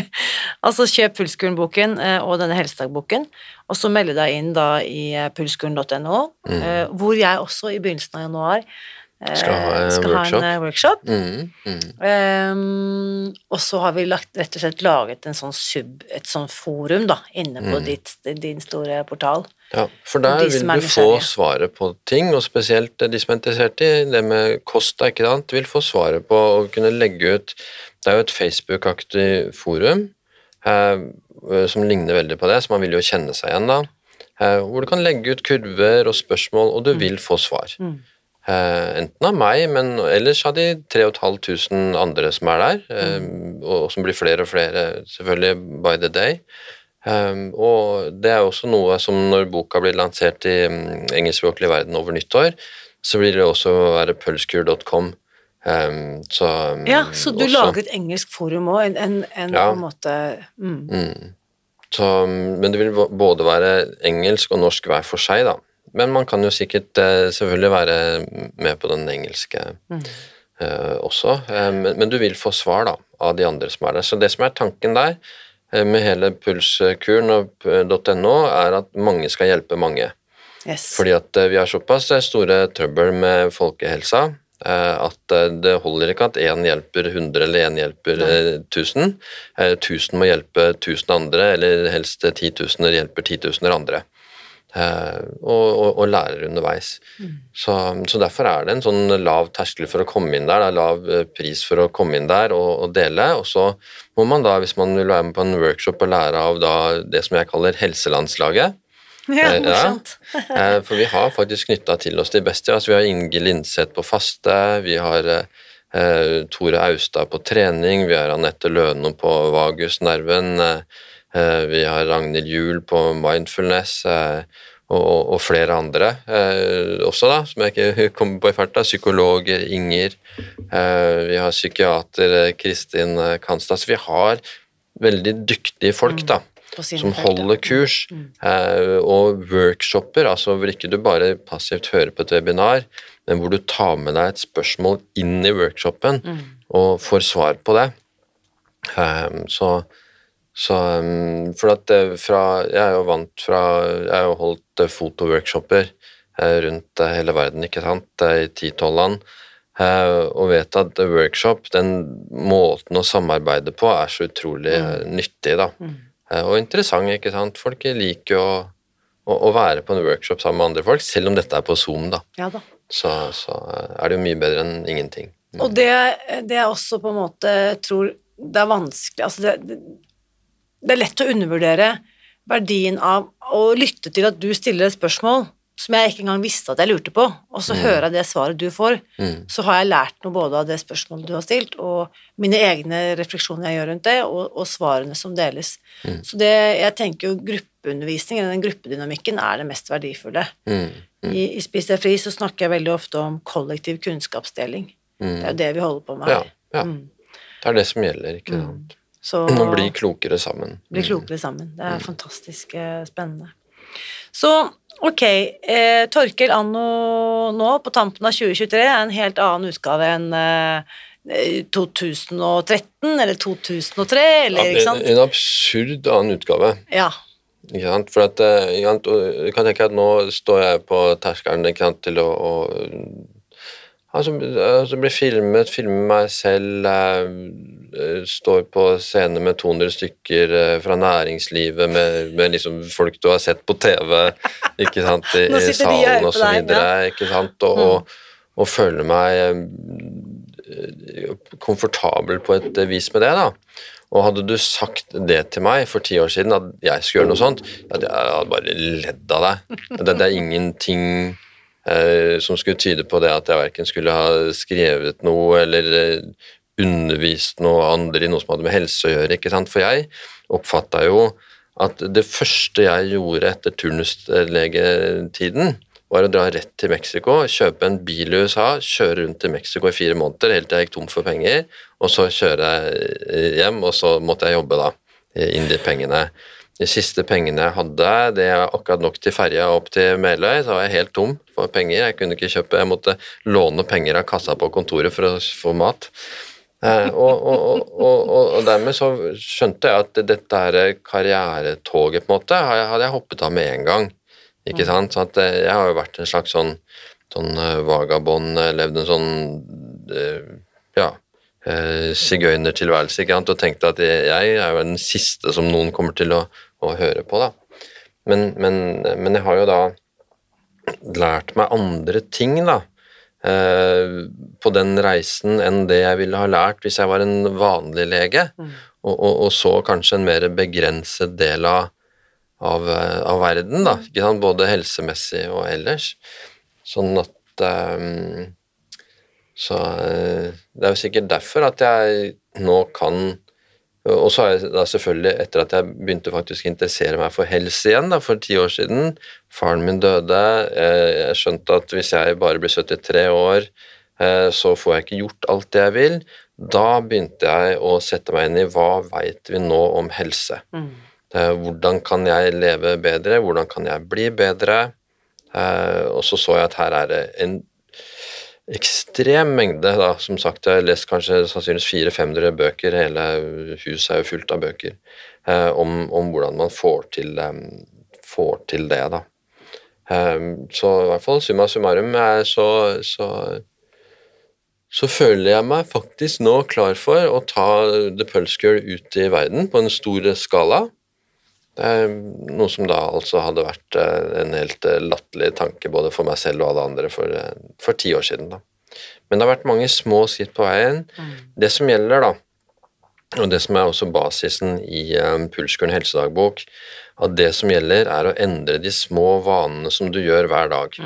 altså kjøp Pulskuren-boken eh, og denne helsedagboken, og så melde deg inn da i eh, pulskuren.no, eh, hvor jeg også i begynnelsen av januar eh, Skal ha en skal ha en workshop. Mm. Mm. Um, og så har vi lagt, rett og slett laget en sånn sub, et sånn forum da, inne på ditt, din store portal. Ja, for der de vil du få svaret på ting, og spesielt de som er interessert i det med kost, og ikke sant, vil få svaret på å kunne legge ut Det er jo et Facebook-aktig forum eh, som ligner veldig på det, så man vil jo kjenne seg igjen da. Eh, hvor du kan legge ut kurver og spørsmål, og du vil få svar. Mm. enten av meg, men ellers av de 3500 andre som er der, eh, og som blir flere og flere, selvfølgelig by the day. Um, og det er også noe som når boka blir lansert i um, engelskspråklig verden over nyttår, så vil det også være pulskur.com. Um, så, um, Ja, så du også- lager et engelsk forum òg, en, en, en Ja. på en måte mm. Mm. Så, um, men det vil både være engelsk og norsk hver for seg, da. Men man kan jo sikkert uh, selvfølgelig være med på den engelske eh, også. Um, men, men du vil få svar da, av de andre som er der. Så det som er tanken der, uh, med hele pulskuren og .no, er at mange skal hjelpe mange. Yes. Fordi at vi har såpass store trøbbel med folkehelsa eh, at eh, det holder ikke at én hjelper 100 eller én hjelper eh, 1000. Eh, 1000 må hjelpe 1000 andre, eller helst 10 000 hjelper 10 000 andre. Eh, og, og, og lærer underveis. Så, så derfor er det en sånn lav terskel for å komme inn der, det er lav eh, pris for å komme inn der og, og dele. Og så må man da, hvis man vil være med på en workshop og lære av da det som jeg kaller helselandslaget, ja, eh, ja. Eh, For vi har faktisk knytta til oss de beste. Altså, vi har Inge Lindseth på faste, vi har eh, Tore Austad på trening, vi har Anette Løno på vagusnerven, eh, eh, vi har Ragnhild Juel på mindfulness. Eh, og, og flere andre eh, også, da, som jeg ikke kommer på i farta. Psykologer, Inger. Eh, vi har psykiater eh, Kristin eh, Kanstad. Så vi har veldig dyktige folk, da På sine som holder kurs eh, og workshoper, altså hvor ikke du bare passivt hører på et webinar, men hvor du tar med deg et spørsmål inn i workshopen og får svar på det. Ehm, så så ehm, For at det fra Jeg er jo vant fra Jeg har jo holdt eh, fotoworkshoper eh, rundt eh, hele verden, ikke sant, eh, i ti-tolv land. Eh, og vet at eh, workshop, den måten å samarbeide på, er så utrolig eh, nyttig, da. Eh, Og interessant, ikke sant. Folk liker å, å, å være på en workshop sammen med andre folk, selv om dette er på Zoom, da. Ja da. så, så er det jo mye bedre enn ingenting. Og det, det er også på en måte tror det er vanskelig Altså, det, det, det er lett å undervurdere verdien av å lytte til at du stiller et spørsmål som jeg ikke engang visste at jeg lurte på, og så hører jeg det svaret du får, Mm. så har jeg lært noe både av det spørsmålet du har stilt, og mine egne refleksjoner jeg gjør rundt det, og, og svarene som deles. Mm. Så det, jeg tenker jo gruppeundervisning, den gruppedynamikken, er det mest verdifulle. Mm. I, I Spis deg fri så snakker jeg veldig ofte om kollektiv kunnskapsdeling. Det er jo det vi holder på med her. Ja, ja. Mm. Det er det som gjelder, ikke sant. Så Å bli klokere sammen. bli klokere sammen. Det er fantastisk eh, spennende. Så ok, eh, Torkel anno nå, på tampen av 2023, er en helt annen utgave enn eh, 2013 eller 2003, eller Ja, ikke sant? en, absurd annen utgave. Ja. Ikke sant? For at, eh, ikke sant? Du kan tenke at nå står jeg på terskelen til å, å altså, som, blir filmet, filmer meg selv, eh, eh, står på scene med 200 stykker eh, fra næringslivet, med, med liksom folk du har sett på TV, ikke sant, i, i og salen og deg, videre, ikke sant, og, og, og føler meg eh, komfortabel på et eh, vis med det, da. Og hadde du sagt det til meg for ti år siden, at jeg skulle gjøre noe sånt, at jeg hadde bare ledd av deg. Det, det er ingenting eh, som skulle tyde på det at jeg verken skulle ha skrevet noe eller eh, undervist noe andre i noe som hadde med helse å gjøre. ikke sant? For jeg oppfatta jo at det første jeg gjorde etter turnuslegetiden, var å dra rett til Mexico, kjøpe en bil i USA, kjøre rundt til Mexico i fire måneder helt til jeg gikk tom for penger, og så kjøre jeg hjem, og så måtte jeg jobbe da, inn de pengene. De siste pengene jeg hadde, det er akkurat nok til ferja opp til Meløy, så var jeg helt tom for penger. Jeg kunne ikke kjøpe, jeg måtte låne penger av kassa på kontoret for å få mat. Eh, og, og, og, og, dermed så skjønte jeg at dette her karrieretoget på en måte hadde jeg hoppet av med en gang. Ikke sant? Så at eh, jeg har jo vært en slags sånn, sånn eh, vagabond, eh, levd en sånn ja, sigøynertilværelse, ikke sant, og tenkte at jeg er jo den siste som noen kommer til å, å høre på, da. Men, men, men jeg har jo da lært meg andre ting, da, eh, på den reisen enn det jeg ville ha lært hvis jeg var en vanlig lege, og, og, og så kanskje en mer begrenset del av, av, eh, av verden, da, sant? både helsemessig og ellers. Sånn at eh, Så eh, det er jo sikkert derfor at jeg nå kan og så har jeg da selvfølgelig, etter at jeg begynte faktisk å interessere meg for helse igjen da, for ti år siden Faren min døde. eh, Jeg skjønte at hvis jeg bare blir 73 år, eh, så får jeg ikke gjort alt det jeg vil. Da begynte jeg å sette meg inn i hva veit vi nå om helse. Mm. Hvordan kan jeg leve bedre? Hvordan kan jeg bli bedre? Eh, Og så så jeg at her er det en ekstrem mengde, da, som sagt, jeg har lest kanskje sannsynligvis 400-500 bøker, hele huset er jo fullt av bøker, eh, om, om hvordan man får til, um, får til det, da. Um, så i hvert fall summa summarum så, så så føler jeg meg faktisk nå klar for å ta The Pulse Girl ut i verden på en stor skala. Det er noe som da altså hadde vært eh, en helt eh, latterlig tanke både for meg selv og alle andre for, eh, for ti år siden. da. Men det har vært mange små skritt på veien. Det som gjelder, da, og det som er også basisen i um, Pulskuren helsedagbok, at det som gjelder, er å endre de små vanene som du gjør hver dag.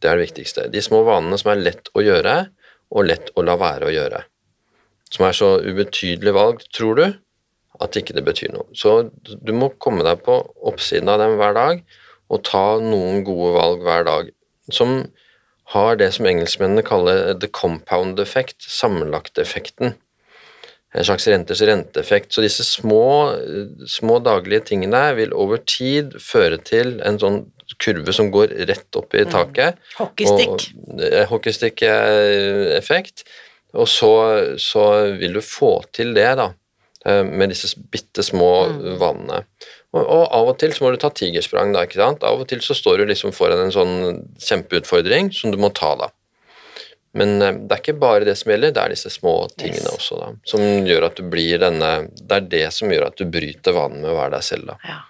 Det er det viktigste. De små vanene som er lett å gjøre, og lett å la være å gjøre. Som er så ubetydelig valg, tror du, at ikke det betyr noe. Så du må komme deg på oppsiden av dem hver dag, og ta noen gode valg hver dag, som har det som engelskmennene kaller the compound effect, sammenlagteffekten. En slags renters renteeffekt. Så disse små, små daglige tingene vil over tid føre til en sånn kurve som går rett opp i taket. Hockeystikk. Og- eh, Hockeystick-effekt. Og så, så vil du få til det, da, med disse bitte små vannene. Og, og av og til så må du ta tigersprang, da, ikke sant. Av og til så står du liksom foran en sånn kjempeutfordring som du må ta, da. Men eh, det er ikke bare det som gjelder, det er disse små tingene Yes. også, da. Som gjør at du blir denne Det er det som gjør at du bryter vanen med å være deg selv, da. Ja.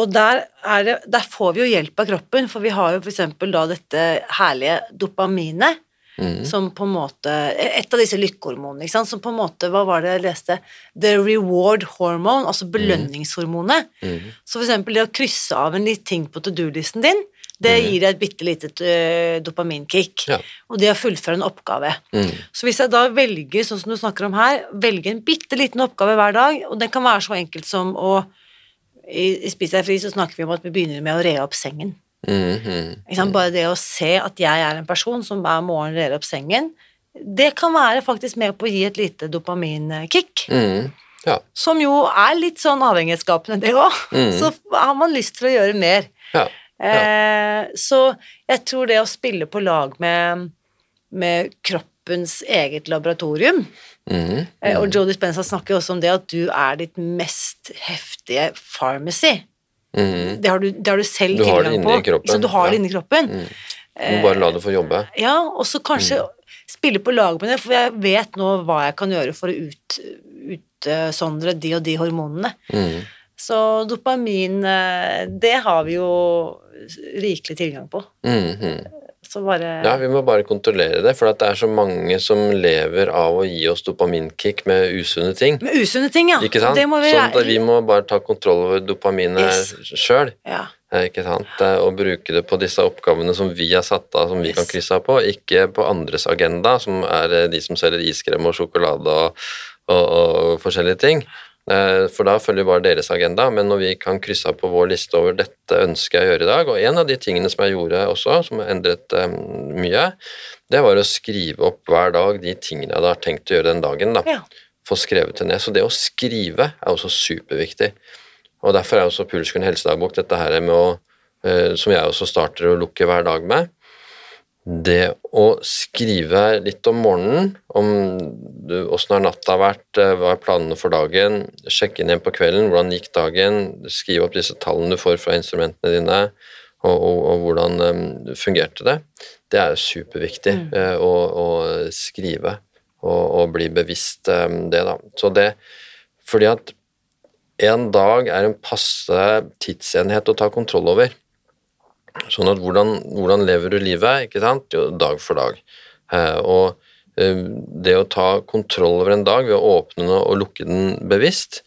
Og der, er det, der får vi jo hjelp av kroppen, for vi har jo eksempel da dette herlige dopaminet, Mm. som på en måte Et av disse lykkehormonene, ikke sant, som på en måte Hva var det jeg leste? The reward hormone, altså belønningshormonet. Mm. Så for eksempel det å krysse av en litt ting på to do-listen din, det Mm. gir deg et bitte lite øh, dopaminkick. Ja. Og det å fullføre en oppgave. Mm. Så hvis jeg da velger, sånn som du snakker om her, velger en bitte liten oppgave hver dag, og den kan være så enkelt som å I, i Spis deg fri så snakker vi om at vi begynner med å re opp sengen. Mm. Mm. Bare det å se at jeg er en person som hver morgen rer opp sengen, det kan være faktisk med på å gi et lite dopaminkick. Mm. Ja. Som jo er litt sånn avhengighetsskapende, det òg. Mm. Så har man lyst til å gjøre mer. Ja. Eh, så jeg tror det å spille på lag med, med kroppens eget laboratorium Mm. eh, Og Joe Dispenza snakker også om det at du er ditt mest heftige pharmacy. Mm. Det har du, det har du selv Du tilgang på. ikke? Du har det inni kroppen. Mm. Du må bare la det få jobbe. Ja, og så kanskje spille på lag med det, for jeg vet nå hva jeg kan gjøre for å ut, utsondre de og de hormonene. Mm. Så dopamin, eh, det har vi jo rikelig tilgang på. Mm. Mm. Så bare Ja, vi må bare kontrollere det, for at det er så mange som lever av å gi oss dopaminkick med usunne ting. Med usunne ting, ja. Ikke sant? Det må vi, Sånn at vi må bare ta kontroll over dopaminet Yes. sjøl. ja. Ikke sant? Eh, Og bruke det på disse oppgavene som vi har satt av, som vi kan krysse av på, ikke på andres agenda, som er eh, de som selger iskrem og sjokolade og, og, og forskjellige ting. Eh, For da følger bare deres agenda, men når vi kan krysse av på vår liste over dette ønsker jeg å gjøre i dag, og en av de tingene som jeg gjorde også, som har endret eh, mye, det var å skrive opp hver dag de tingene jeg hadde tenkt å gjøre den dagen. da ja. få skrevet det ned. Så det å skrive er også superviktig. Og derfor er også Pulskuren helsedagbok dette her med å, eh, som jeg også starter å lukke hver dag med, det å skrive litt om morgenen, om åssen har natta vært, eh, hva er planene for dagen, sjekke inn igjen på kvelden, hvordan gikk dagen, skrive opp disse tallene du får fra instrumentene dine, og, og, og hvordan eh, fungerte det, det er superviktig eh, å, å skrive og, og bli bevisst det, da. Så det Fordi at en dag er en passe tidsenhet å ta kontroll over. Sånn at hvordan, hvordan lever du livet? ikke sant? Jo, dag for dag. Eh, og eh, det å ta kontroll over en dag ved å åpne den og lukke den bevisst,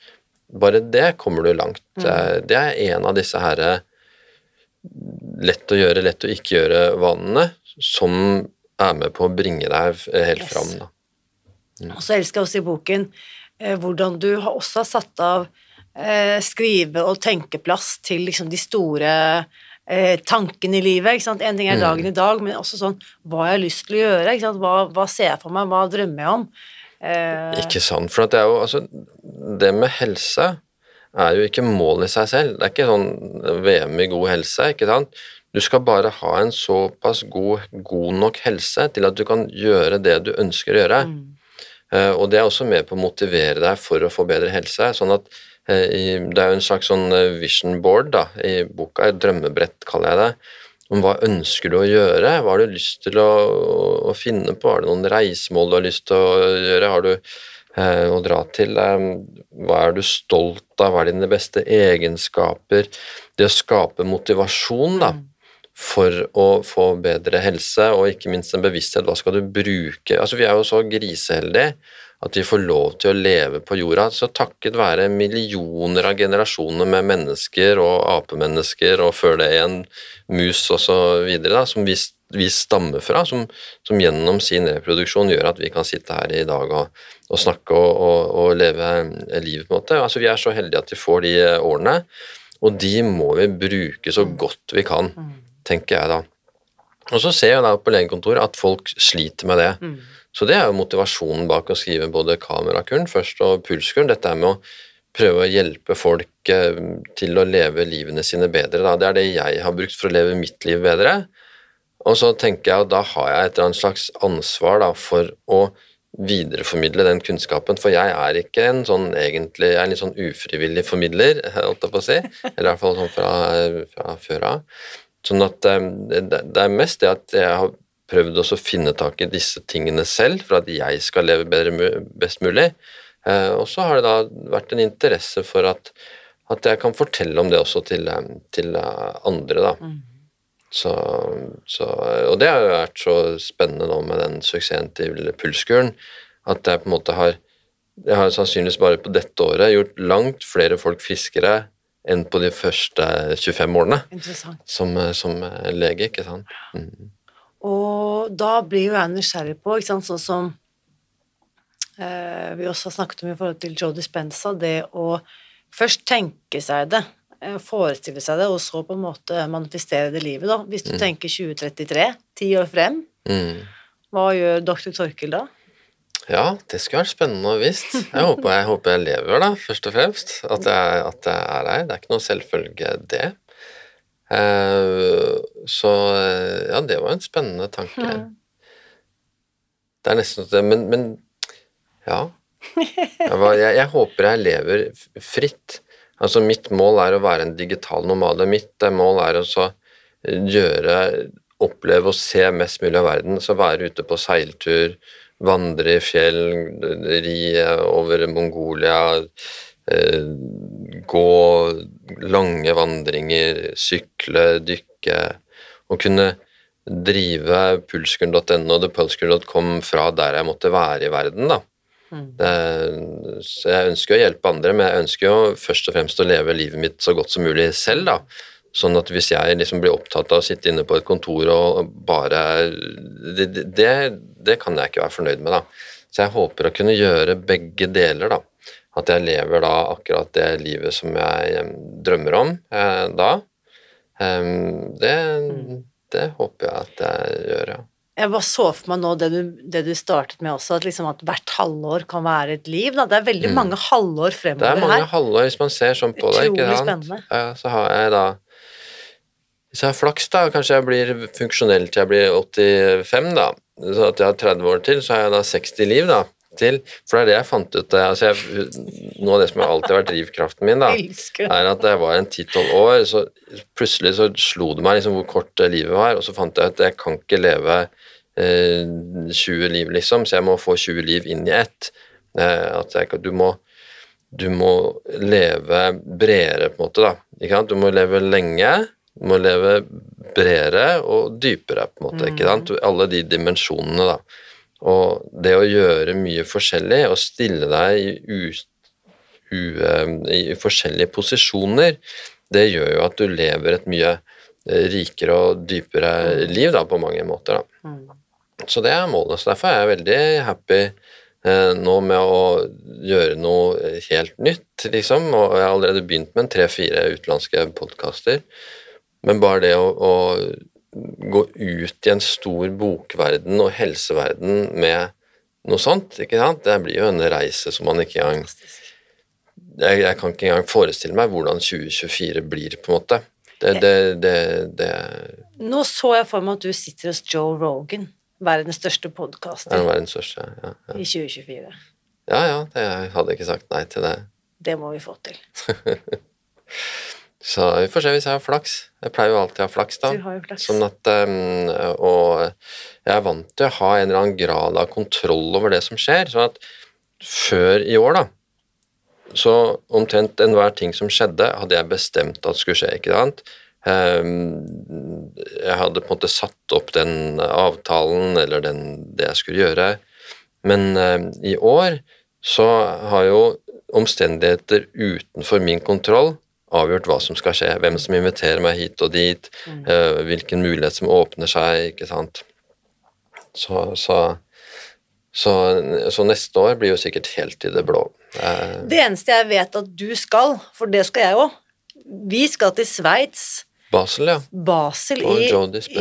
bare det kommer du langt. Eh, det er en av disse her lett å gjøre, lett å ikke gjøre vanene, som er med på å bringe deg eh, helt Yes. fram. Da. Og så elsker jeg også i boken hvordan du også har satt av skrive- og tenkeplass til liksom de store eh, tankene i livet. Ikke sant? En ting er Mm. dagen i dag, men også sånn hva jeg har lyst til å gjøre. Ikke sant? Hva, hva ser jeg for meg, hva drømmer jeg om? Eh, Ikke sant, for det er jo altså Det med helse er jo ikke mål i seg selv. Det er ikke sånn VM i god helse, ikke sant. Du skal bare ha en såpass god, god nok helse til at du kan gjøre det du ønsker å gjøre. mm. Uh, og det er også med på å motivere deg for å få bedre helse. sånn at Det er jo en slags sånn eh, vision board da, i boka, et drømmebrett kaller jeg det, om hva ønsker du å gjøre, hva har du lyst til å, å finne på, har du noen reisemål du har lyst til å gjøre, har du eh, å dra til, eh, hva er du stolt av, hva er dine beste egenskaper, det å skape motivasjon da, for å få bedre helse, og ikke minst en bevissthet, hva skal du bruke? Altså, vi er jo så griseheldige at vi får lov til å leve på jorda, så takket være millioner av generasjoner med mennesker og apemennesker, og før det en mus videre, som vi, vi stammer fra, som, som gjennom sin reproduksjon gjør at vi kan sitte her i dag og, og snakke og, og, og leve livet på en måte. Altså, vi er så heldige at vi får de årene, og de må vi bruke så godt vi kan tenker jeg da. Og så ser jeg da på legekontoret at folk sliter med det. Så det er jo motivasjonen bak å skrive både kamerakuren først og pulskuren. Dette er med å prøve å hjelpe folk eh, til å leve livene sine bedre. Da. Det er det jeg har brukt for å leve mitt liv bedre. Og så tenker jeg at da har jeg et eller annet slags ansvar da, for å videreformidle den kunnskapen, for jeg er ikke en sånn egentlig, jeg er en litt sånn ufrivillig formidler, holdt jeg på å si, eller i hvert fall sånn fra, fra før av. Sånn at eh, det, det er mest det at jeg har prøvd å finne tak i disse tingene selv, for at jeg skal leve bedre, best mulig. Eh, og så har det da vært en interesse for at at jeg kan fortelle om det også til, eh, til eh, andre, da. Mm. Så, så, og det har jo vært så spennende nå med den suksessen til Pulskuren, at jeg på en måte har Jeg har sannsynligvis bare på dette året gjort langt flere folk fiskere enn på de første 25 årene som, som lege, ikke sant. Mm. Og da blir jo jeg nysgjerrig på, ikke sant, sånn som eh, vi også har snakket om i forhold til Joe Dispenza, det å først tenke seg det, eh, forestille seg det, og så på en måte manifestere det livet, da. Hvis du tenker 2033, ti år frem, Mm. hva gjør doktor Torkil da? Ja, det skulle vært spennende å visst. Jeg håper jeg, håper jeg lever, da, først og fremst. At jeg, at jeg er her. Det er ikke noe selvfølge, det. Eh, så eh, ja, det var en spennende tanke. Mm. Det er nesten sånn Men, men ja. Jeg, var- jeg, håper jeg lever fritt. Altså, mitt mål er å være en digital nomade. Mitt eh, mål er å gjøre Oppleve og se mest mulig av verden. Så være ute på seiltur, vandre i fjell, ri over Mongolia, eh, gå lange vandringer, sykle, dykke, og kunne drive pulskuren.no og thepulskuren.com fra der jeg måtte være i verden, da. Mm. Det, så jeg ønsker å hjelpe andre, men jeg ønsker jo først og fremst å leve livet mitt så godt som mulig selv, da. Sånn at hvis jeg liksom blir opptatt av å sitte inne på et kontor og bare Det, det, det kan jeg ikke være fornøyd med, da. Så jeg håper å kunne gjøre begge deler, da. At jeg lever da akkurat det livet som jeg drømmer om eh, da. Um, det, det håper jeg at jeg gjør, ja. Jeg bare så for meg nå det du, det du startet med også, at, liksom at hvert halvår kan være et liv. Da. Det er veldig Mm. mange halvår fremover her. Det er mange her. halvår hvis man ser sånn på det. ikke Utrolig spennende. Ja, så har jeg da Hvis jeg har flaks, da, kanskje jeg blir funksjonell til jeg blir 85, da. Så at jeg har 30 år til, så har jeg da 60 liv da, til. For det er det jeg fant ut. eh, Altså jeg, noe av det som har alltid vært drivkraften min, da, er at da jeg var en 10-12 år, så plutselig så slo det meg liksom hvor kort livet var, og så fant jeg at jeg kan ikke leve eh, 20 liv, liksom, så jeg må få 20 liv inn i ett. Eh, at jeg, du må du må leve bredere, på en måte, da. Ikke sant? Du må leve lenge, du må leve bredere og dypere, på en måte. ikke sant? Alle de dimensjonene, da. Og det å gjøre mye forskjellig og stille deg i, u, u, eh, i forskjellige posisjoner, det gjør jo at du lever et mye eh, rikere og dypere liv, da, på mange måter, da. Mm. Så det er målet. Så derfor er jeg veldig happy eh, nå med å gjøre noe helt nytt, liksom. Og jeg har allerede begynt med en tre-fire utenlandske podkaster. Men bare det å, å gå ut i en stor bokverden og helseverden med noe sånt, ikke sant, det blir jo en reise som man ikke engang jeg, jeg kan ikke engang forestille meg hvordan 2024 blir, på en måte. Det, det, det, det Nå så jeg for meg at du sitter hos Joe Rogan, verdens største er podkaster, ja. Ja, ja. i 2024. Ja, ja, det, jeg hadde ikke sagt nei til det. Det må vi få til. Så vi får se hvis jeg har flaks. Jeg pleier jo alltid å ha flaks, da. Flaks. Sånn at um, Og jeg er vant til å ha en eller annen grad av kontroll over det som skjer. Sånn at før i år, da, så omtrent enhver ting som skjedde, hadde jeg bestemt at skulle skje, ikke sant. Um, jeg hadde på en måte satt opp den avtalen eller den, det jeg skulle gjøre. Men um, i år så har jo omstendigheter utenfor min kontroll avgjort hva som skal skje, hvem som inviterer meg hit og dit, Mm. eh, hvilken mulighet som åpner seg, ikke sant. Så, så, så, så neste år blir jo sikkert helt i det blå. Eh, Det eneste jeg vet at du skal, for det skal jeg òg Vi skal til Sveits, Basel, ja. Basel, i,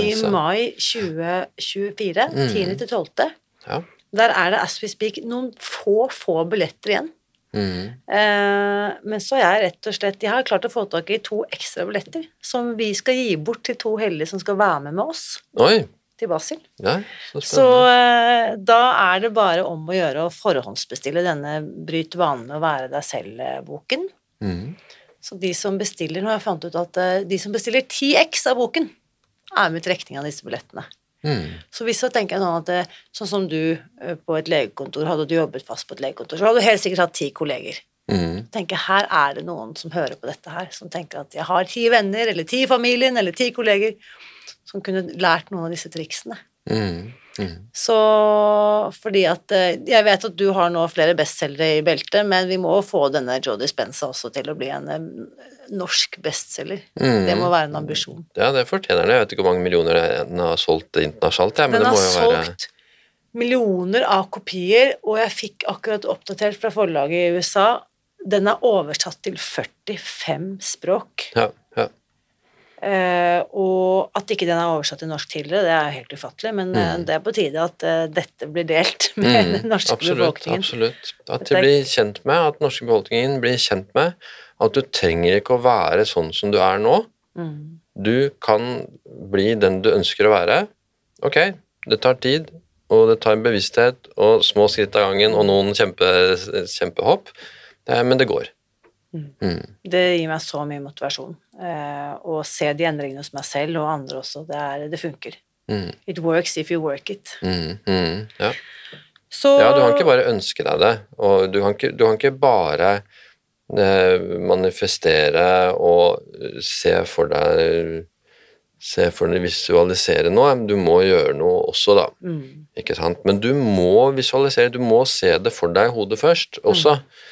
i mai 2024. Mm. 10.-12. ja. Der er det as we speak noen få, få billetter igjen. Mm. Eh, men så er jeg rett og slett Jeg har klart å få tak i to ekstra billetter som vi skal gi bort til to heldige som skal være med med oss Oi! til Basil. Ja, så Så eh, da er det bare om å gjøre å forhåndsbestille denne Bryt vanen med å være deg selv-boken. Mm. Så de som bestiller Nå har jeg fant ut at eh, de som bestiller 10X av boken, er med i trekning av disse billettene. Mm. Så hvis jeg tenker sånn at det, sånn som du eh, på et legekontor, hadde du jobbet fast på et legekontor, så hadde du helt sikkert hatt ti kolleger. Mm. tenker her er det noen som hører på dette her, som tenker at jeg har ti venner, eller ti i familien, eller ti kolleger, som kunne lært noen av disse triksene. Mm. Mm. Så fordi at eh, Jeg vet at du har nå flere bestselgere i beltet, men vi må få denne Joe Dispenza også til å bli en eh, norsk bestselger. Mm. Det må være en ambisjon. Ja, det fortjener den. Jeg vet ikke hvor mange millioner den har solgt internasjonalt, ja, men Den det har må jo være solgt millioner av kopier, og jeg fikk akkurat oppdatert fra forlaget i USA. Den er oversatt til 45 språk. Ja, Eh, og at ikke den er oversatt til norsk tidligere, det er helt ufattelig, men eh, Mm. det er på tide at uh, dette blir delt med Mm, den norske absolutt, befolkningen. absolutt. At de blir kjent med, at den norske befolkningen blir kjent med at du trenger ikke å være sånn som du er nå. Mm. Du kan bli den du ønsker å være. Ok, det tar tid, og det tar bevissthet, og små skritt av gangen, og noen kjempe, kjempehopp, Eh, men det går. Mm. Mm. Det gir meg så mye motivasjon. Eh, å se de endringene hos meg selv og andre også. Det, er, det funker. Mm. It works if you work it. Mm. Mm. Ja. Så Ja, du kan ikke bare ønske deg det, og du kan ikke, du kan ikke bare eh, manifestere og se for deg Se for deg visualisere noe, du må gjøre noe også, da. mm. Ikke sant? Men du må visualisere, du må se det for deg i hodet først også. Eh,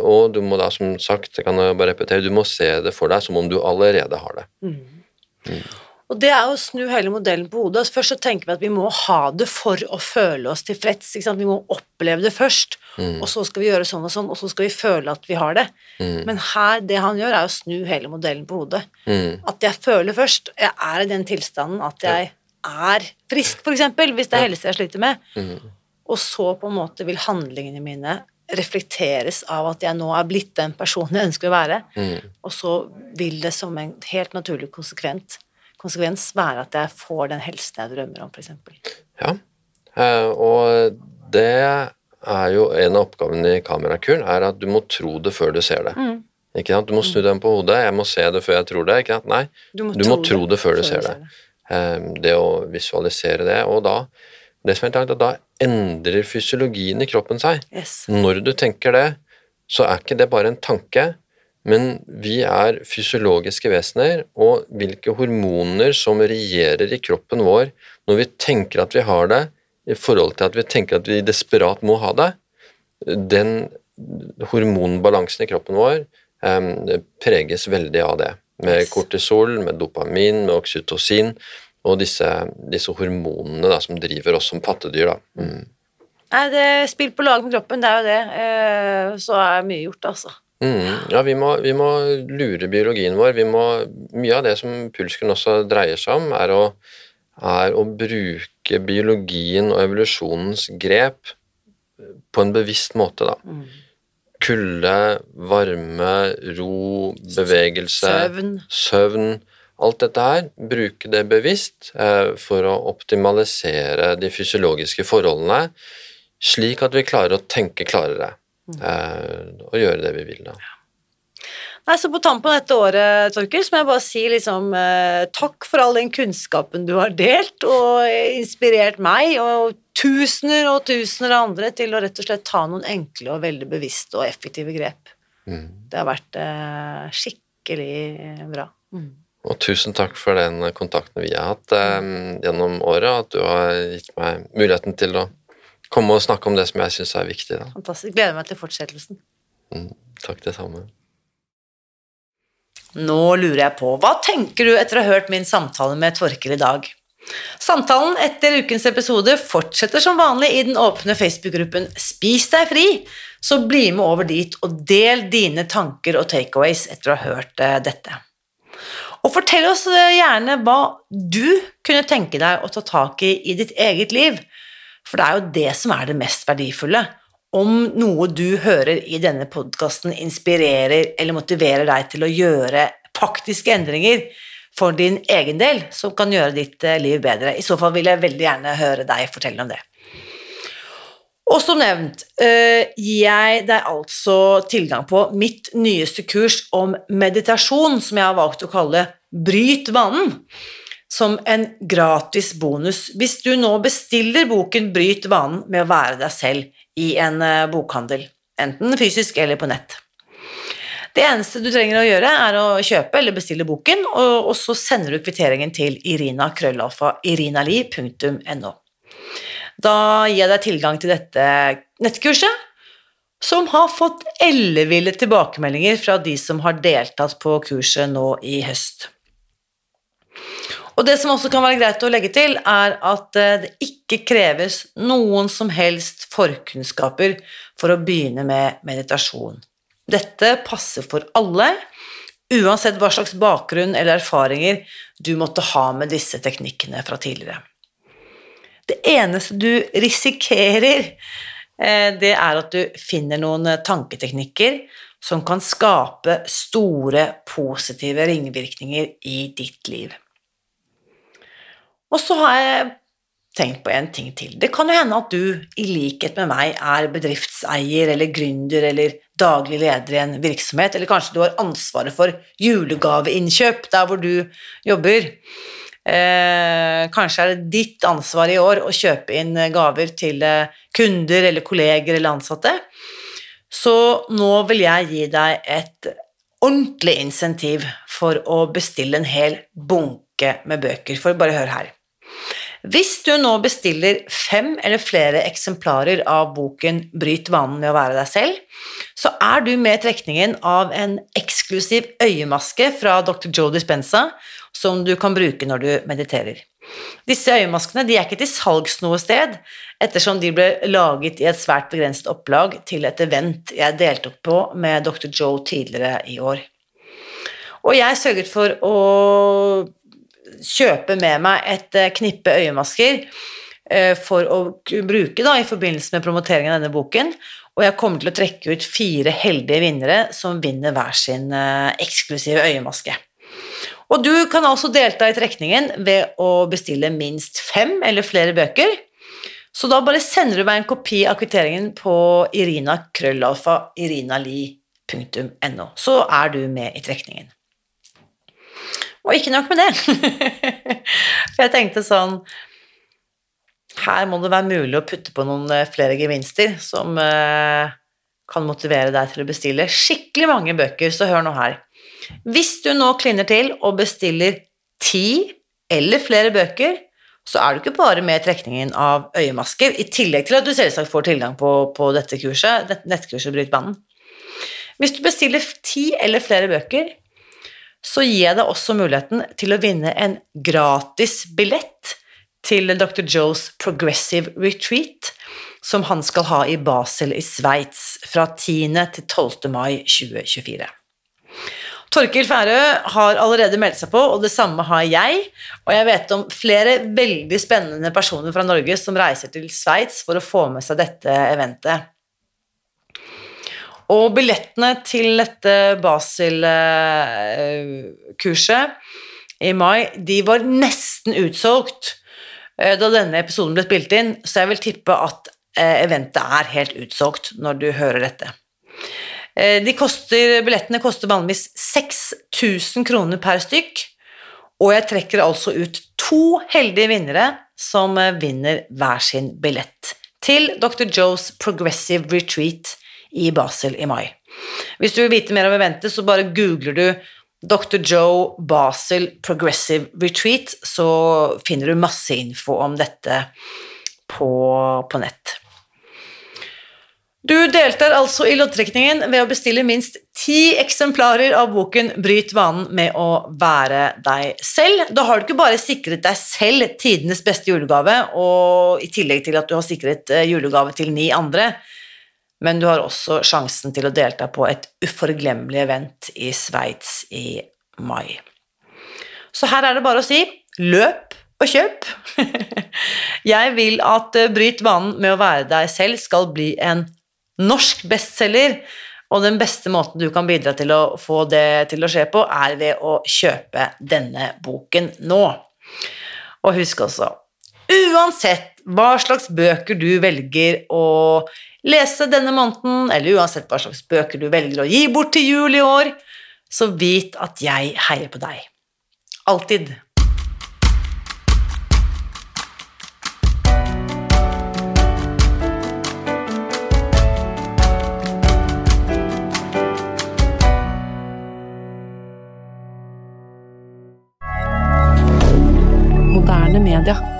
og du må da, som sagt, kan jeg bare repetere, du må se det for deg som om du allerede har det. Mm. Og det er å snu hele modellen på hodet. Altså, først så tenker vi at vi må ha det for å føle oss tilfreds. Vi må oppleve det først, Mm. og så skal vi gjøre sånn og sånn, og så skal vi føle at vi har det. Mm. Men her, det han gjør, er å snu hele modellen på hodet. Mm. At jeg føler først. Jeg er i den tilstanden at jeg er frisk, eksempel, hvis det er helse jeg sliter med. Mm. Og så på en måte vil handlingene mine reflekteres av at jeg nå er blitt den personen jeg ønsker å være. Mm. Og så vil det som en helt naturlig konsekvent, konsekvens være at jeg får den helsen jeg drømmer om, f.eks. Ja, eh, og det er jo en av oppgavene i kamerakuren, er at du må tro det før du ser det. Mm. Ikke sant? Du må snu den på hodet. Jeg må se det før jeg tror det. Ikke sant? Nei, Du må, du må tro det før du ser det. det. Eh, Det å visualisere det, og da det som er er at da endrer fysiologien i kroppen seg. Yes. Når du tenker det, så er ikke det bare en tanke, men vi er fysiologiske vesener, og hvilke hormoner som regjerer i kroppen vår når vi tenker at vi har det, i forhold til at vi tenker at vi desperat må ha det, den hormonbalansen i kroppen vår eh, preges veldig av det. Med kortisol, med dopamin, med oksytocin, og disse, disse hormonene da, som driver oss som pattedyr. Da. Mm. Nei, det spill på lag med kroppen, det er jo det. Eh, Så er mye gjort, altså. Mm, ja, vi må, vi må lure biologien vår. Vi må, mye av det som pulskuren også dreier seg om, er å, er å bruke biologien og evolusjonens grep på en bevisst måte. Da. Mm. Kulde, varme, ro, bevegelse, Søvn. søvn Alt dette her, bruke det bevisst eh, for å optimalisere de fysiologiske forholdene, slik at vi klarer å tenke klarere eh, og gjøre det vi vil. da. Nei, så På tampen av dette året Torkel, så må jeg bare si liksom, eh, takk for all den kunnskapen du har delt, og inspirert meg og tusener og tusener av andre til å rett og slett ta noen enkle og veldig bevisste og effektive grep. Mm. Det har vært eh, skikkelig bra. Mm. Og tusen takk for den kontakten vi har hatt eh, gjennom året, og at du har gitt meg muligheten til å komme og snakke om det som jeg syns er viktig. Da. Fantastisk. Gleder meg til fortsettelsen. Takk, det samme. Nå lurer jeg på, hva tenker du etter å ha hørt min samtale med Torkel i dag? Samtalen etter ukens episode fortsetter som vanlig i den åpne Facebook-gruppen Spis deg fri, så bli med over dit og del dine tanker og takeaways etter å ha hørt eh, dette. Og fortell oss eh, gjerne hva du kunne tenke deg å ta tak i i ditt eget liv, for det er jo det som er det mest verdifulle. Om noe du hører i denne podkasten inspirerer eller motiverer deg til å gjøre faktiske endringer for din egen del, som kan gjøre ditt eh, liv bedre. I så fall vil jeg veldig gjerne høre deg fortelle om det. Og som nevnt eh, gir jeg deg altså tilgang på mitt nyeste kurs om meditasjon, som jeg har valgt å kalle Bryt vanen, som en gratis bonus hvis du nå bestiller boken Bryt vanen med å være deg selv i en eh, bokhandel enten fysisk eller på nett. Det eneste du trenger å gjøre, er å kjøpe eller bestille boken, og, og så sender du kvitteringen til irinakrøllalfa.irinali.no. irinali.no. Da gir jeg deg tilgang til dette nettkurset, som har fått elleville tilbakemeldinger fra de som har deltatt på kurset nå i høst. Og det som også kan være greit å legge til, er at eh, det ikke kreves noen som helst forkunnskaper for å begynne med meditasjon. Dette passer for alle, uansett hva slags bakgrunn eller erfaringer du måtte ha med disse teknikkene fra tidligere. Det eneste du risikerer, eh, det er at du finner noen tanketeknikker som kan skape store positive ringvirkninger i ditt liv. Og så har jeg tenkt på en ting til. Det kan jo hende at du, i likhet med meg, er bedriftseier eller gründer eller daglig leder i en virksomhet, eller kanskje du har ansvaret for julegaveinnkjøp der hvor du jobber. Eh, kanskje er det ditt ansvar i år å kjøpe inn gaver til eh, kunder eller kolleger eller ansatte. Så nå vil jeg gi deg et ordentlig insentiv for å bestille en hel bunke med bøker. For bare hør her. Hvis du nå bestiller fem eller flere eksemplarer av boken Bryt vanen med å være deg selv, så er du med i trekningen av en eksklusiv øyemaske fra Dr. Joe Dispenza som du kan bruke når du mediterer. Disse øyemaskene de er ikke til salgs noe sted, ettersom de ble laget i et svært begrenset opplag til et event jeg deltok på med Dr. Joe tidligere i år. Og jeg sørget for å kjøpe med meg et eh, knippe øyemasker eh, for å bruke da, i forbindelse med promoteringen av denne boken. Og jeg kommer til å trekke ut fire heldige vinnere som vinner hver sin eh, eksklusive øyemaske. Og du kan altså delta i trekningen ved å bestille minst fem eller flere bøker. Så da bare sender du meg en kopi av kvitteringen på irina krøllalfa irinali.no, så er du med i trekningen. Og ikke nok med det. For jeg tenkte sånn Her må det være mulig å putte på noen eh, flere gevinster som eh, kan motivere deg til å bestille skikkelig mange bøker, så hør nå her. Hvis du nå klinner til og bestiller ti eller flere bøker, så er du ikke bare med i trekningen av øyemasker, i tillegg til at du selvsagt får tilgang på, på dette kurset, nettkurset Bryt banen. Hvis du bestiller ti eller flere bøker, så gir jeg deg også muligheten til å vinne en gratis billett til Dr. Joes Progressive Retreat, som han skal ha i Basel i Sveits fra 10. til 12. mai 2024. Torkil Færø har allerede meldt seg på, og det samme har jeg. Og jeg vet om flere veldig spennende personer fra Norge som reiser til Sveits for å få med seg dette eventet. Og billettene til dette Basel-kurset i mai, de var nesten utsolgt eh, da denne episoden ble spilt inn, så jeg vil tippe at eh, eventet er helt utsolgt når du hører dette. Eh, de koster, billettene koster vanligvis 6000 kroner per stykk, og jeg trekker altså ut to heldige vinnere som vinner hver sin billett til Dr. Joes Progressive Retreat i Basel i mai. Hvis du vil vite mer om eventet, så bare googler du Dr. Joe Basel Progressive Retreat, så finner du masse info om dette på, på nett. Du deltar altså i loddtrekningen ved å bestille minst ti eksemplarer av boken Bryt vanen med å være deg selv. Da har du ikke bare sikret deg selv tidenes beste julegave, og i tillegg til at du har sikret eh, julegave til ni andre, men du har også sjansen til å delta på et uforglemmelig event i Sveits i mai. Så her er det bare å si løp og kjøp. Jeg vil at eh, Bryt vanen med å være deg selv skal bli en norsk bestselger, og den beste måten du kan bidra til å få det til å skje på, er ved å kjøpe denne boken nå. Og husk også, uansett hva slags bøker du velger å lese denne måneden, eller uansett hva slags bøker du velger å gi bort til jul i år, så vit at jeg heier på deg. Alltid. Canada.